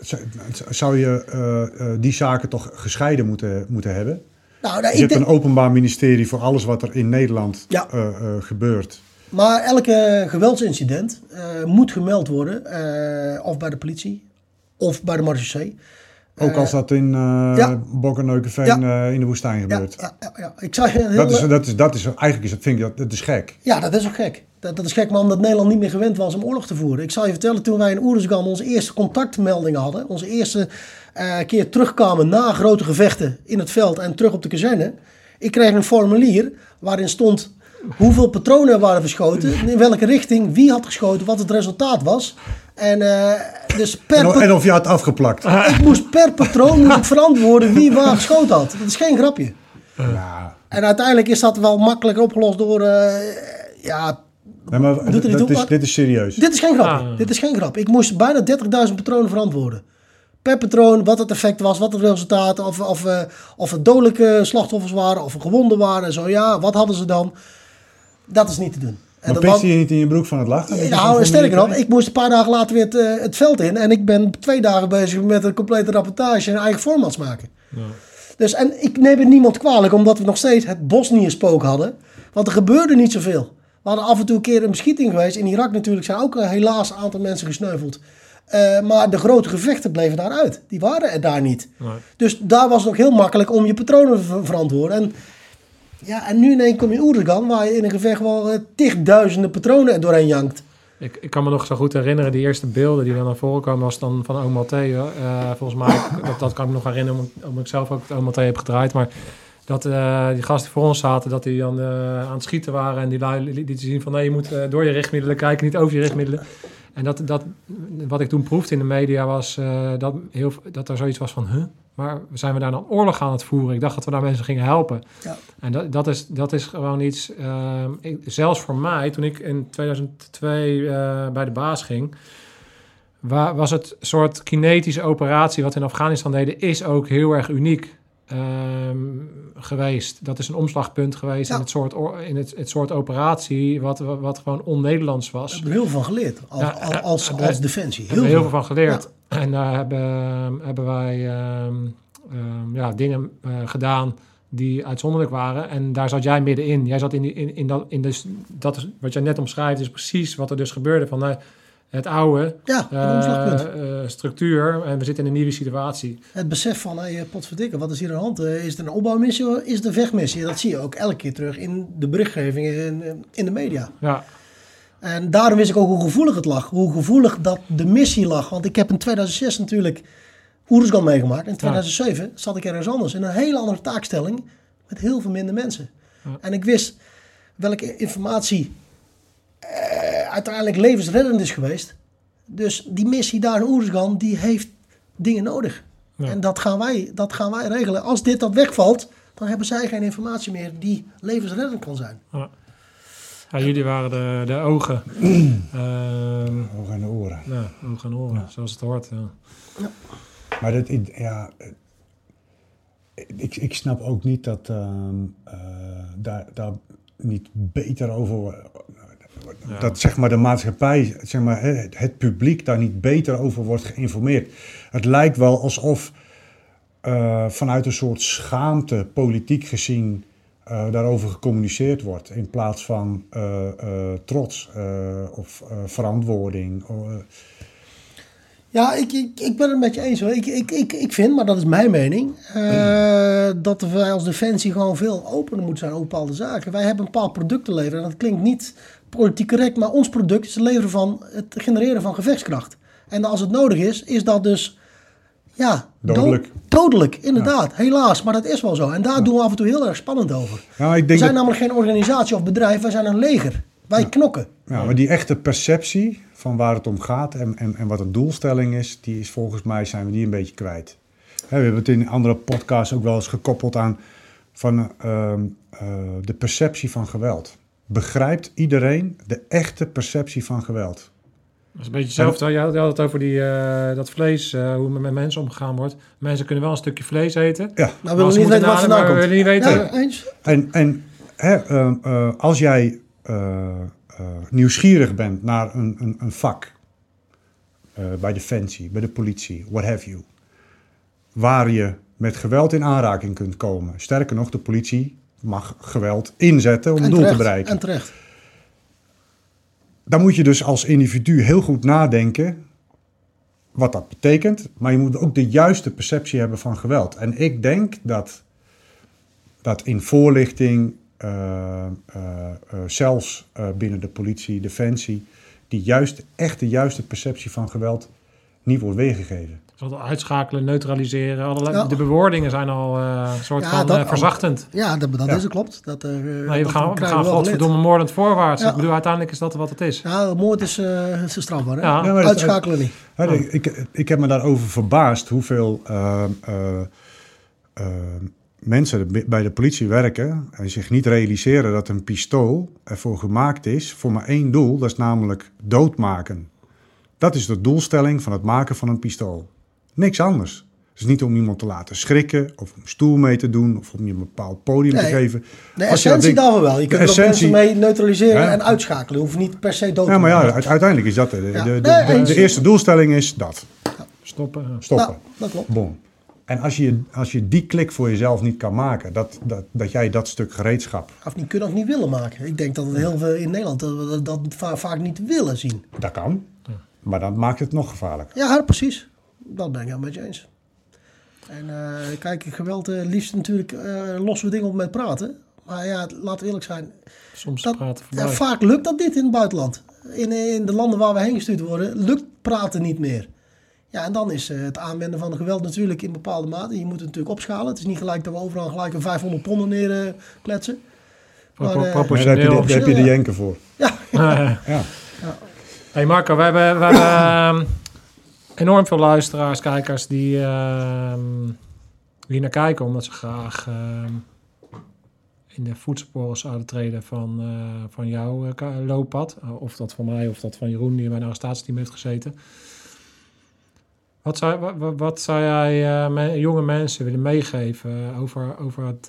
zou- je eh, eh, die zaken toch gescheiden moeten, moeten hebben. Nou, nou, Je ik hebt denk- een openbaar ministerie voor alles wat er in Nederland Ja. eh, eh, gebeurt. Maar elke geweldsincident eh, moet gemeld worden. eh, of bij de politie, of bij de marechaussee. Ook als dat in eh ja. Eh, in de woestijn gebeurt. ja, ja, ja. Ik zou je heel... Dat is, dat is, dat is, eigenlijk is dat, vind ik dat, dat is gek. Ja, dat is ook gek. Dat, dat is gek, maar omdat Nederland niet meer gewend was om oorlog te voeren. Ik zal je vertellen, toen wij in Oeruzgan onze eerste contactmeldingen hadden, onze eerste eh, keer terugkwamen na grote gevechten in het veld en terug op de kazerne. Ik kreeg een formulier waarin stond hoeveel patronen er waren verschoten, in welke richting, wie had geschoten, wat het resultaat was. En eh, dus per En, en of je had afgeplakt. ik moest per patroon moest ik verantwoorden wie waar geschoten had. Dat is geen grapje. Ja. En uiteindelijk is dat wel makkelijk opgelost door, eh, ja, Nee, maar Doet er dit, is, dit is serieus. Dit is geen grap. Ah. Dit is geen grap. Ik moest bijna 30.000 patronen verantwoorden. Per patroon, wat het effect was, wat het resultaat, of, of, eh, of het dodelijke slachtoffers waren, of er gewonden waren en zo. Ja, wat hadden ze dan? Dat is niet te doen. En was- je niet in je broek van het lachen? Nou, sterker nog, ik moest een paar dagen later weer het, eh, het veld in. En ik ben twee dagen bezig met een complete rapportage en eigen formats maken. Dus, en ik neem het niemand kwalijk, omdat we nog steeds het Bosnië-spook hadden. Want er gebeurde niet zoveel. We hadden af en toe een keer een beschieting geweest. In Irak natuurlijk zijn ook eh, helaas een aantal mensen gesneuveld. Eh, maar de grote gevechten bleven daaruit. Die waren er daar niet. Nee. Dus daar was het ook heel makkelijk om je patronen te ver- verantwoorden. En, ja, en nu in één kom je in Oeruzgan, waar je in een gevecht wel eh, tigduizenden patronen er doorheen jankt. Ik, ik kan me nog zo goed herinneren, die eerste beelden die dan naar voren kwamen, was dan van Oom Theo. Eh, volgens mij, dat, dat kan ik me nog herinneren, omdat- omdat ik zelf ook het Oom heb gedraaid. Maar dat eh, die gasten voor ons zaten, dat die dan aan het schieten waren. En die lui lieten zien van, nee, je moet door je richtmiddelen kijken, niet over je richtmiddelen. En dat, dat, wat ik toen proefde in de media was dat, heel, dat er zoiets was van, huh? Maar zijn we daar dan oorlog aan het voeren? Ik dacht dat we daar mensen gingen helpen. Ja. En dat, dat, is, dat is gewoon iets, ehm, ik, zelfs voor mij, toen ik in 2002 eh, bij de baas ging, wa- was het soort kinetische operatie wat we in Afghanistan deden, is ook heel erg uniek ehm, geweest. Dat is een omslagpunt geweest Ja. in, het soort, or- in het, het soort operatie wat, wat gewoon on-Nederlands was. Daar hebben we heel veel van geleerd. Als, Ja, als, als, hebben als we- defensie. Heel, heel veel van Ja. geleerd. En daar hebben, hebben wij ehm, ehm, ja, dingen eh, gedaan die uitzonderlijk waren. En daar zat jij middenin. Jij zat in, die, in, in dat, in dus, dat is, wat jij net omschrijft, is precies wat er dus gebeurde. Van nou, het oude Ja, een eh, eh, structuur en we zitten in een nieuwe situatie. Het besef van, hey, potverdikke, wat is hier aan de hand? Eh, Is het een opbouwmissie of is het een vechtmissie? Dat zie je ook elke keer terug in de berichtgeving in, in de media. Ja, En daarom wist ik ook hoe gevoelig het lag. Hoe gevoelig dat de missie lag. Want ik heb in 2006 natuurlijk Oeruzgan meegemaakt. In 2007 zat ik ergens anders. In een hele andere taakstelling. Met heel veel minder mensen. En ik wist welke informatie eh, uiteindelijk levensreddend is geweest. Dus die missie daar in Oeruzgan, die heeft dingen nodig. Ja. En dat gaan, wij, dat gaan wij regelen. Als dit dat wegvalt, dan hebben zij geen informatie meer die levensreddend kan zijn. ja. Ja, jullie waren de, de ogen. Ehm Ogen en de oren. ja, ogen en oren, zoals het hoort. Ja. Maar dat, ja, eh, ik, ik snap ook niet dat ehm, eh, daar, daar niet beter over. Dat zeg maar de maatschappij, zeg maar, het, het publiek daar niet beter over wordt geïnformeerd. Het lijkt wel alsof eh, vanuit een soort schaamte, politiek gezien, eh, daarover gecommuniceerd wordt. In plaats van eh, trots of verantwoording. Ja, ik, ik, ik ben het met je eens hoor. Ik, ik, ik, ik vind, maar dat is mijn mening, dat wij als Defensie gewoon veel opener moeten zijn over bepaalde zaken. Wij hebben een bepaald product te leveren. En dat klinkt niet politiek correct, maar ons product is het leveren van het genereren van gevechtskracht. En als het nodig is, is dat dus ja, Dodelijk. dodelijk, inderdaad. Helaas, maar dat is wel zo. En daar doen we af en toe heel erg spannend over. Nou, ik We denk zijn dat- namelijk geen organisatie of bedrijf, wij zijn een leger. Wij knokken. Ja, maar die echte perceptie van waar het om gaat en, en, en wat de doelstelling is, die is volgens mij zijn we die een beetje kwijt. Hè, we hebben het in andere podcasts ook wel eens gekoppeld aan van, ehm, eh, de perceptie van geweld. Begrijpt iedereen de echte perceptie van geweld? Dat is een beetje hetzelfde. Je had je had het over die, eh, dat vlees, eh, hoe met mensen omgegaan wordt. Mensen kunnen wel een stukje vlees eten. Ja. Nou, Maar willen we niet moeten weten we komt. willen niet weten. Ja, eens. En, en hè, ehm, eh, als jij eh, eh, nieuwsgierig bent naar een, een, een vak, eh, bij Defensie, bij de politie, what have you, waar je met geweld in aanraking kunt komen. Sterker nog, de politie mag geweld inzetten om een En doel te bereiken. En terecht. Dan moet je dus als individu heel goed nadenken wat dat betekent. Maar je moet ook de juiste perceptie hebben van geweld. En ik denk dat, dat in voorlichting, eh, eh, eh, zelfs binnen de politie, defensie, die juiste, echt de juiste perceptie van geweld niet wordt weergegeven. Uitschakelen, neutraliseren. Allerlei, Ja. De bewoordingen zijn al eh, een soort Ja, van dat eh, verzachtend. Ja, dat, dat Ja. is het, klopt. Dat, er, eh, dat gaan, we gaan godverdomme moordend voorwaarts. Ja. Ik bedoel, uiteindelijk is dat wat het is. Ja, moord is, eh is strafbaar, hè? Uitschakelen niet. Ik, ik, ik heb me daarover verbaasd hoeveel eh, eh, eh, mensen bi- bij de politie werken en zich niet realiseren dat een pistool ervoor gemaakt is voor maar één doel, dat is namelijk doodmaken. Dat is de doelstelling van het maken van een pistool. Niks anders. Het is niet om iemand te laten schrikken of om stoel mee te doen of om je een bepaald podium te geven. De Als essentie ding- daarvan wel. Je kunt er mensen mee neutraliseren Ja. en uitschakelen. Je hoeft niet per se dood te Ja, maar ja, uiteindelijk is dat de, de, Ja. de, eerste doelstelling is dat. Stoppen. ja. Stoppen. Nou, dat klopt. Bom. En als je, als je die klik voor jezelf niet kan maken, dat, dat, dat jij dat stuk gereedschap, Of niet kunnen of niet willen maken. Ik denk dat het heel veel in Nederland dat dat, dat va- vaak niet willen zien. dat kan. Maar dat maakt het nog gevaarlijker. Ja, precies. Dat ben ik helemaal met je eens. En eh, kijk, geweld, eh, liefst natuurlijk eh, lossen we dingen op met praten. Maar ja, laten we eerlijk zijn. Soms Dat, praten ja, vaak lukt dat dit in het buitenland. In, in de landen waar we heen gestuurd worden, lukt praten niet meer. Ja, en dan is eh, het aanwenden van geweld natuurlijk in bepaalde mate. Je moet het natuurlijk opschalen. Het is niet gelijk dat we overal gelijk een 500 ponden neerkletsen. Pro- maar, eh, Ja, daar heb je, de, daar heb je de Ja. jenken voor. ja, Ja. Hey Marco, we hebben, we ehm, enorm veel luisteraars, kijkers die ehm, hier naar kijken omdat ze graag ehm, in de voetsporen zouden treden van, eh, van jouw eh, looppad. Uh, of dat van mij of dat van Jeroen die bij een arrestatieteam heeft gezeten. Wat zou, wat, wat- zou jij eh, jonge mensen willen meegeven over, over het,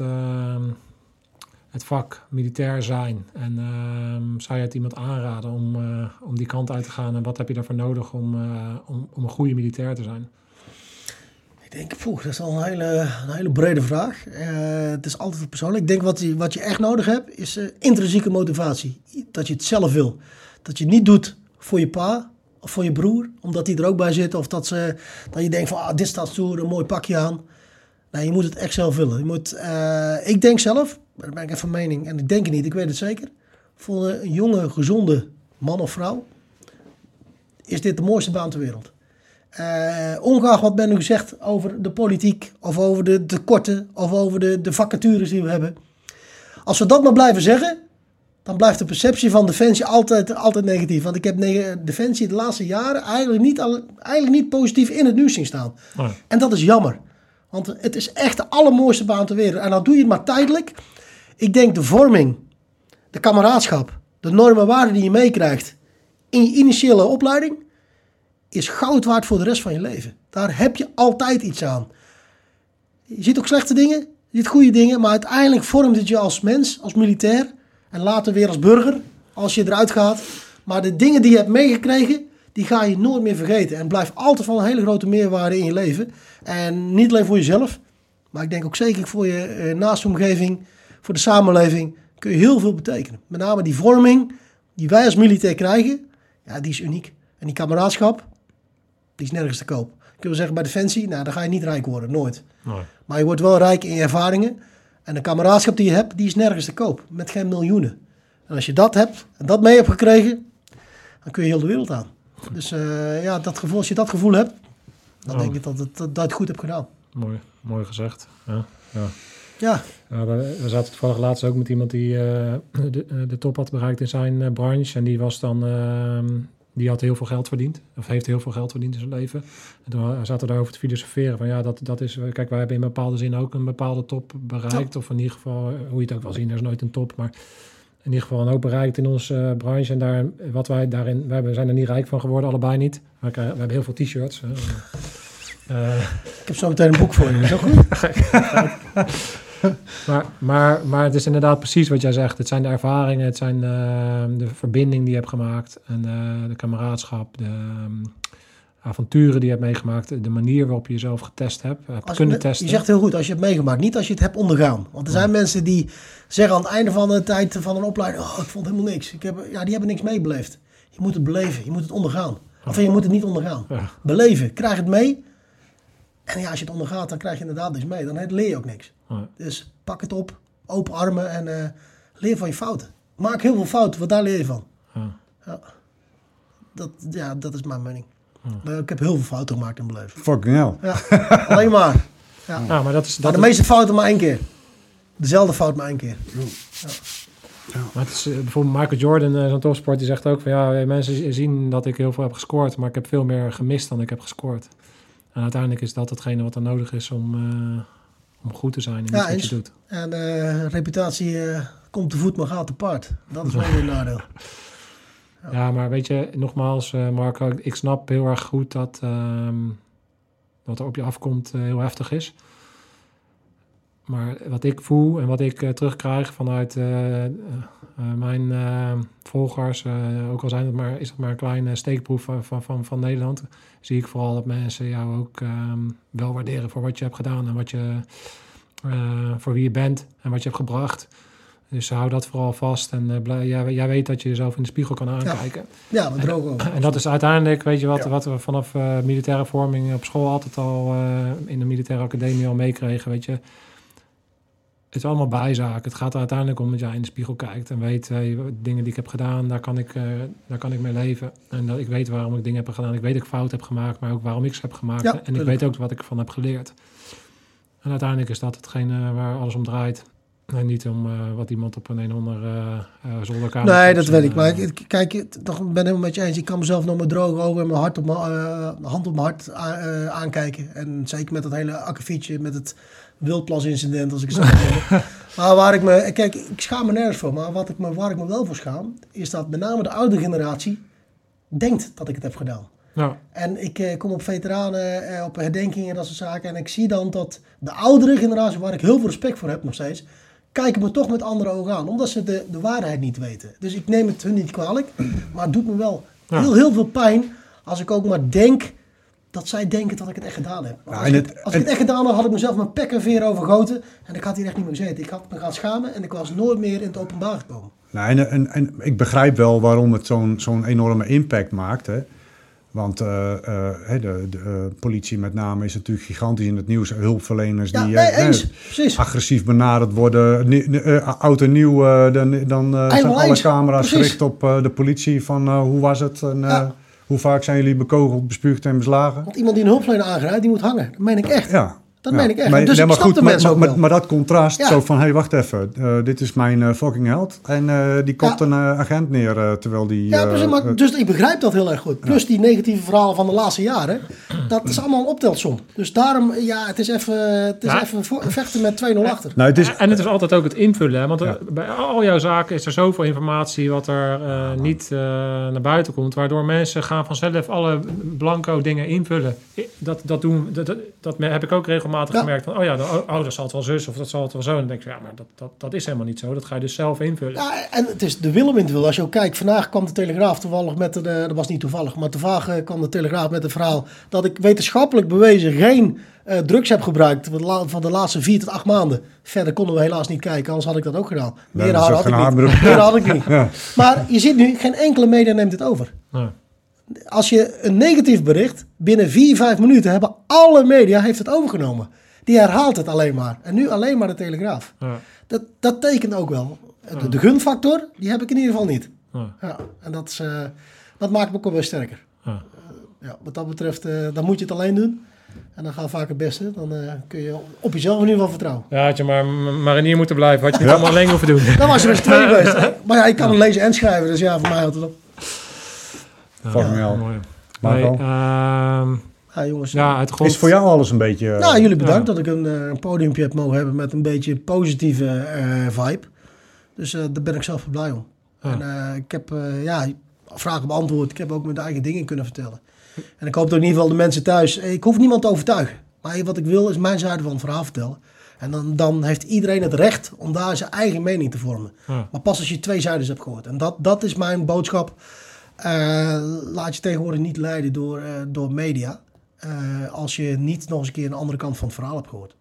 het vak militair zijn? En ehm, zou je het iemand aanraden om, eh, om die kant uit te gaan? En wat heb je daarvoor nodig om, eh, om, om een goede militair te zijn? Ik denk, poeh, dat is al een hele, een hele brede vraag. Eh, het is altijd persoonlijk. Ik denk wat je, wat je echt nodig hebt, is intrinsieke motivatie. Dat je het zelf wil. Dat je het niet doet voor je pa of voor je broer, omdat die er ook bij zit. Of dat, ze, dat je denkt van, ah, dit staat stoer, een mooi pakje aan. Nee, je moet het echt zelf willen. Je moet, eh, ik denk zelf, daar ben ik even van mening, en ik denk het niet, ik weet het zeker. Voor een jonge, gezonde man of vrouw is dit de mooiste baan ter wereld. Eh, ongeacht wat men nu zegt over de politiek, of over de tekorten, of over de, de vacatures die we hebben. Als we dat maar blijven zeggen, dan blijft de perceptie van Defensie altijd, altijd negatief. Want ik heb Defensie de laatste jaren eigenlijk niet, eigenlijk niet positief in het nieuws zien staan. En dat is jammer. Want het is echt de allermooiste baan ter wereld. En dan doe je het maar tijdelijk. Ik denk de vorming, de kameraadschap, de normen en waarden die je meekrijgt in je initiële opleiding, is goud waard voor de rest van je leven. Daar heb je altijd iets aan. Je ziet ook slechte dingen, je ziet goede dingen, maar uiteindelijk vormt het je als mens, als militair en later weer als burger, als je eruit gaat. Maar de dingen die je hebt meegekregen, die ga je nooit meer vergeten. En blijft altijd van een hele grote meerwaarde in je leven. En niet alleen voor jezelf, maar ik denk ook zeker voor je eh, naaste omgeving, voor de samenleving, kun je heel veel betekenen. Met name die vorming die wij als militair krijgen, ja, die is uniek. En die kameraadschap, die is nergens te koop. Ik wil zeggen, bij Defensie, nou, dan ga je niet rijk worden, nooit. nee. Maar je wordt wel rijk in je ervaringen. En de kameraadschap die je hebt, die is nergens te koop. Met geen miljoenen. En als je dat hebt, en dat mee hebt gekregen, dan kun je heel de wereld aan. Dus eh, ja, dat gevoel, als je dat gevoel hebt, dan Oh. denk ik dat, het, dat, het goed hebt gedaan. Mooi, mooi gezegd. Ja, ja. Ja, Ja, we, we zaten toevallig laatst ook met iemand die eh, de, eh, de top had bereikt in zijn branche. En die was dan, ehm, die had heel veel geld verdiend. Of heeft heel veel geld verdiend in zijn leven. En toen zaten we daarover te filosoferen. Van ja, dat, dat is, kijk, wij hebben in bepaalde zin ook een bepaalde top bereikt. Of in ieder geval, hoe je het ook wel zien, er is nooit een top. Maar in ieder geval een hoop bereikt in onze eh, branche. En daar, wat wij daarin, wij zijn er niet rijk van geworden, allebei niet. We, krijgen, we hebben heel veel t-shirts. Eh, Ik heb zo meteen een boek voor je. Is dat goed? maar, maar, maar het is inderdaad precies wat jij zegt. Het zijn de ervaringen, het zijn eh, de verbinding die je hebt gemaakt. En eh, de kameraadschap, de ehm, avonturen die je hebt meegemaakt. De manier waarop je jezelf getest hebt, hebt Als kunnen je, testen. je zegt heel goed, als je het meegemaakt. Niet als je het hebt ondergaan. Want er zijn mensen die zeggen aan het einde van de tijd van een opleiding... Oh, ik vond helemaal niks. Ik heb, ja, die hebben niks meebeleefd. Je moet het beleven. Je moet het ondergaan. Of je moet het niet ondergaan. Ja. Beleven. Krijg het mee. En ja, als je het ondergaat, dan krijg je inderdaad niks mee. Dan leer je ook niks. Ja. Dus pak het op. Open armen en eh, leer van je fouten. Maak heel veel fouten, want daar leer je van. Ja. Ja. Dat, ja, dat is mijn mening. Maar Ik heb heel veel fouten gemaakt in mijn leven. Fucking hell. Ja, alleen maar. Ja. Ja, maar dat is, Maar dat de meeste fouten maar één keer. Dezelfde fout maar één keer. Maar het is, eh, bijvoorbeeld Michael Jordan, eh, zo'n topsport, die zegt ook van ja, mensen zien dat ik heel veel heb gescoord, maar ik heb veel meer gemist dan ik heb gescoord. En uiteindelijk is dat hetgene wat er nodig is om, eh, om goed te zijn in Ja, iets wat je doet. En eh, reputatie eh, komt te voet, maar gaat te paard. Dat is wel weer een nadeel. Ja, maar weet je, nogmaals, eh, Marco, ik- snap heel erg goed dat ehm, wat er op je afkomt eh, heel heftig is. Maar wat ik voel en wat ik eh, terugkrijg vanuit mijn volgers, ook al zijn het maar, is het maar een kleine steekproef van, van, van, Nederland, zie ik vooral dat mensen jou ook ehm, wel waarderen voor wat je hebt gedaan en wat je, voor wie je bent en wat je hebt gebracht. Dus hou dat vooral vast en eh, blij, jij, jij weet dat je jezelf in de spiegel kan aankijken. Ja, we drogen over. En dat is uiteindelijk, weet je wat, Ja. wat we vanaf eh, militaire vorming op school altijd al eh, in de militaire academie al meekregen, weet je. Het is allemaal bijzaak. Het gaat er uiteindelijk om dat jij in de spiegel kijkt en weet, hey, dingen die ik heb gedaan, daar kan ik, eh, daar kan ik mee leven. En dat ik weet waarom ik dingen heb gedaan. Ik weet dat ik fout heb gemaakt, maar ook waarom ik ze heb gemaakt. Ja, en ik weet ook wat ik ervan heb geleerd. En uiteindelijk is dat hetgene waar alles om draait. En niet om eh, wat iemand op een een of ander eh, eh, zolderkamer... Nee, dat weet ik. Maar ik, kijk, ik toch, ben helemaal met je eens. Ik kan mezelf nog maar droog over en mijn hart op mijn, hand op mijn hart aankijken. En zeker met dat hele akkefietje, met het wildplas-incident, als ik het zo. Maar waar ik me... Kijk, ik schaam me nergens voor. Maar wat ik me, waar ik me wel voor schaam, is dat met name de oude generatie denkt dat ik het heb gedaan. ja. En ik eh, kom op veteranen, eh, op herdenkingen en dat soort zaken. En ik zie dan dat de oudere generatie, waar ik heel veel respect voor heb nog steeds, kijken me toch met andere ogen aan. Omdat ze de, de waarheid niet weten. Dus ik neem het hun niet kwalijk. Maar het doet me wel Ja. heel, heel veel pijn als ik ook maar denk dat zij denken dat ik het echt gedaan heb. Ja, als ik, het echt gedaan had, had ik mezelf mijn pek en veer overgoten. En ik had hier echt niet meer gezeten. Ik had me gaan schamen en ik was nooit meer in het openbaar gekomen. Nou, en, en, en ik begrijp wel waarom het zo'n zo'n enorme impact maakt. Hè? Want eh, eh, de, de eh, politie met name is natuurlijk gigantisch in het nieuws. Hulpverleners Ja, die nee, agressief benaderd worden. Oud en nieuw, dan, dan zijn alle eens. camera's gericht op de politie. Van hoe was het en Ja. hoe vaak zijn jullie bekogeld, bespuugd en beslagen? Want iemand die een hulpverlener aangrijpt, die moet hangen. Dat meen ik echt. Ja. Dat ja. meen ik echt. Maar, Dus nee, maar goed, maar, maar, dat contrast, Ja. zo van, hé, hey, wacht even, eh, dit is mijn eh, fucking held. En eh, die kopt Ja. een agent neer, eh, terwijl die... Ja, precies, maar, dus ik begrijp dat heel erg goed. Plus die negatieve verhalen van de laatste jaren. Dat is allemaal een optelsom. Dus daarom, ja, het is even, het is Ja. even voor- vechten met 2-0 achter. nou, het is, En het is altijd ook het invullen. Hè? Want er- bij al jouw zaken is er zoveel informatie wat er eh, niet eh, naar buiten komt. Waardoor mensen gaan vanzelf alle blanco dingen invullen. Dat, dat, doen, dat, dat, dat heb ik ook regelmatig Ja. gemerkt. Van, oh ja, oh, dat zal het wel zus of dat zal het wel zo. En dan denk ik, ja, maar dat, dat, dat is helemaal niet zo. Dat ga je dus zelf invullen. Ja, en het is de in wil. Als je ook kijkt, vandaag kwam de Telegraaf toevallig met, de, dat was niet toevallig, maar toevallig eh, kwam de Telegraaf met het verhaal dat ik wetenschappelijk bewezen geen eh, drugs heb gebruikt van de, la- van de laatste vier tot acht maanden. Verder konden we helaas niet kijken, anders had ik dat ook gedaan. Meer haar had ik niet. Meer had ik niet. Ja. Maar je ziet nu, geen enkele media neemt het over. Ja. Als je een negatief bericht, binnen 4, 5 minuten hebben alle media heeft het overgenomen. Die herhaalt het alleen maar. En nu alleen maar de Telegraaf. Ja. Dat, dat tekent ook wel. De, de gunfactor, die heb ik in ieder geval niet. Ja. Ja, en dat, is, eh, dat maakt me ook wel sterker. Ja. Ja, wat dat betreft, eh, dan moet je het alleen doen. En dan gaat vaak het beste. Dan eh, kun je op jezelf in ieder geval vertrouwen. Ja, had je maar m- marinier moeten blijven. Had je niet allemaal alleen hoeven doen. Dan was je met z'n tweeën geweest. Maar ja, ik kan hem lezen en schrijven. Dus ja, voor mij houdt het op. Fucking hell. Mooi. Marco? Nee, ehm, Ja, jongens. ja, is voor jou alles een beetje... eh, Nou, jullie bedankt Ja. dat ik een, eh, een podiumpje heb mogen hebben met een beetje positieve eh, vibe. Dus eh, daar ben ik zelf blij om. Ja. En eh, ik heb eh, ja, vragen beantwoord. Ik heb ook mijn eigen dingen kunnen vertellen. En ik hoop dat in ieder geval de mensen thuis... Ik hoef niemand te overtuigen. Maar wat ik wil is mijn zijde van het verhaal vertellen. En dan, dan heeft iedereen het recht om daar zijn eigen mening te vormen. Ja. Maar pas als je twee zijdes hebt gehoord. En dat, dat is mijn boodschap. Eh, laat je tegenwoordig niet leiden door, eh, door media. eh, als je niet nog eens een keer een andere kant van het verhaal hebt gehoord.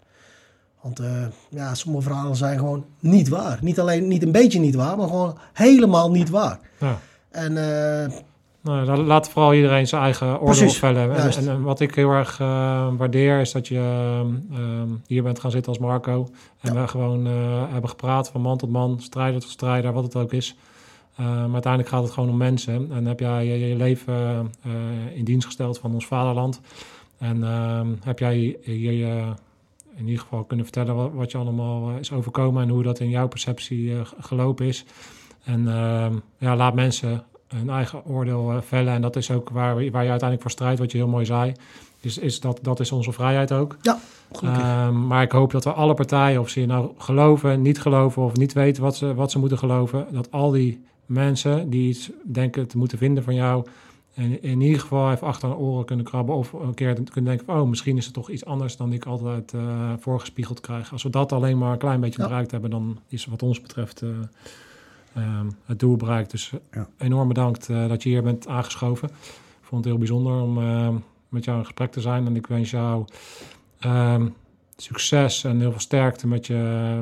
Want ja, sommige verhalen zijn gewoon niet waar. Niet alleen niet een beetje niet waar, maar gewoon helemaal niet waar. Ja. En eh, Nou, la- laat vooral iedereen zijn eigen oordeel vellen. En, juist. en, en wat ik heel erg waardeer is dat je ehm, hier bent gaan zitten als Marco. En we gewoon hebben gepraat van man tot man, strijder tot strijder, wat het ook is. Eh, maar uiteindelijk gaat het gewoon om mensen. En heb jij je, je leven eh, in dienst gesteld van ons vaderland. En ehm, heb jij je in ieder geval kunnen vertellen wat, wat je allemaal eh, is overkomen en hoe dat in jouw perceptie gelopen is. En ehm, ja, laat mensen hun eigen oordeel vellen. En dat is ook waar, waar je uiteindelijk voor strijdt, wat je heel mooi zei. Dus is dat, dat is onze vrijheid ook. ja, gelukkig. Ehm, maar ik hoop dat we alle partijen, of ze je nou geloven, niet geloven of niet weten wat ze, wat ze moeten geloven, dat al die mensen die iets denken te moeten vinden van jou, en in ieder geval even achter hun oren kunnen krabben of een keer kunnen denken van, oh, misschien is het toch iets anders dan ik altijd eh, voorgespiegeld krijg. Als we dat alleen maar een klein beetje Ja. bereikt hebben, dan is wat ons betreft eh, ehm, het doel bereikt. Dus eh, Ja. enorm bedankt dat je hier bent aangeschoven. Ik vond het heel bijzonder om eh, met jou in gesprek te zijn en ik wens jou ehm, succes en heel veel sterkte met je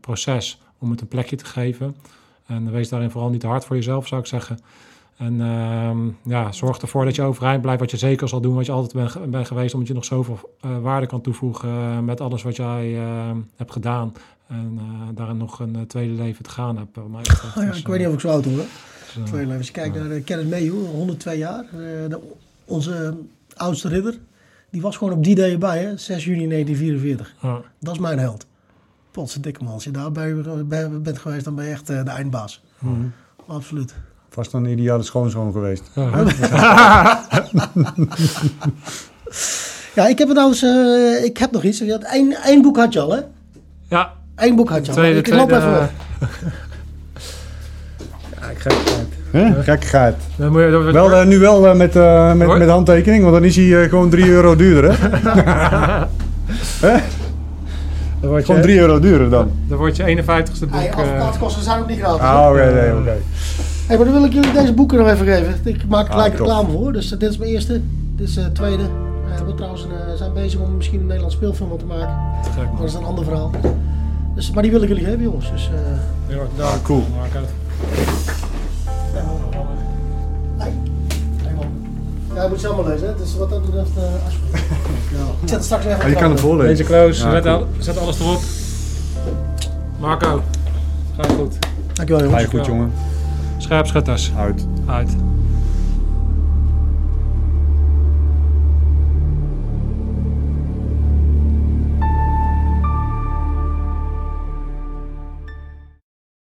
proces om het een plekje te geven. En wees daarin vooral niet te hard voor jezelf, zou ik zeggen. En ehm, ja, zorg ervoor dat je overeind blijft, wat je zeker zal doen, wat je altijd bent bent geweest, omdat je nog zoveel eh, waarde kan toevoegen eh, met alles wat jij eh, hebt gedaan. En eh, daarin nog een tweede leven te gaan hebt. wat mij betreft. Oh ja, Dus, ik weet niet of ik zo oud hoor. dus, eh, Twee levens. Als je kijkt naar uh, Kenneth Mayhew, 102 jaar. de- onze oudste ridder. Die was gewoon op die day erbij, hè? 6 juni 1944. ja. Dat is mijn held. Potse dikke man. Als je daar bij, bij bent geweest, dan ben je echt eh, de eindbaas. Mhm. Absoluut. Vast een ideale schoonzoon geweest. Ja. Ja, ik heb het trouwens... eh, ik heb nog iets. Je had één, één boek had je al, hè? ja, Eén boek had je al. tweede, ik loop tweede, even eh, op. ja, ik geef het uit. Hè? Gekkigheid. Dan moet je, dat- Wel, eh, nu wel met, eh, met, met handtekening, want dan is hij eh, gewoon 3 euro duurder. Hè? dan word Gewoon je, 3 euro duurder dan. dan wordt je 51ste boek. Hey, eh, advocaatkosten zijn ook niet gratis. Ah, oké, nee, oké. Hey, maar dan wil ik jullie deze boeken nog even geven. Ik maak er gelijk Ah, reclame voor. Dus eh, dit is mijn eerste. Dit is de tweede. We hebben trouwens een, eh, zijn bezig om misschien een Nederlands speelfilm te maken. gek, Maar dat is een ander verhaal. Dus, maar die wil ik jullie geven, jongens. Dus, eh, erg Ah, cool. Ja, je moet ze allemaal lezen. hè. Dus wat dat betreft, eh. Ja. Ik zet het straks even Ah, je kan hem voorlezen. Deze close, Ja, zet, cool. al- zet alles erop. Marco, ga goed. Dankjewel, Ga jongens. je goed, jongen. Scherpschutters, Uit. uit.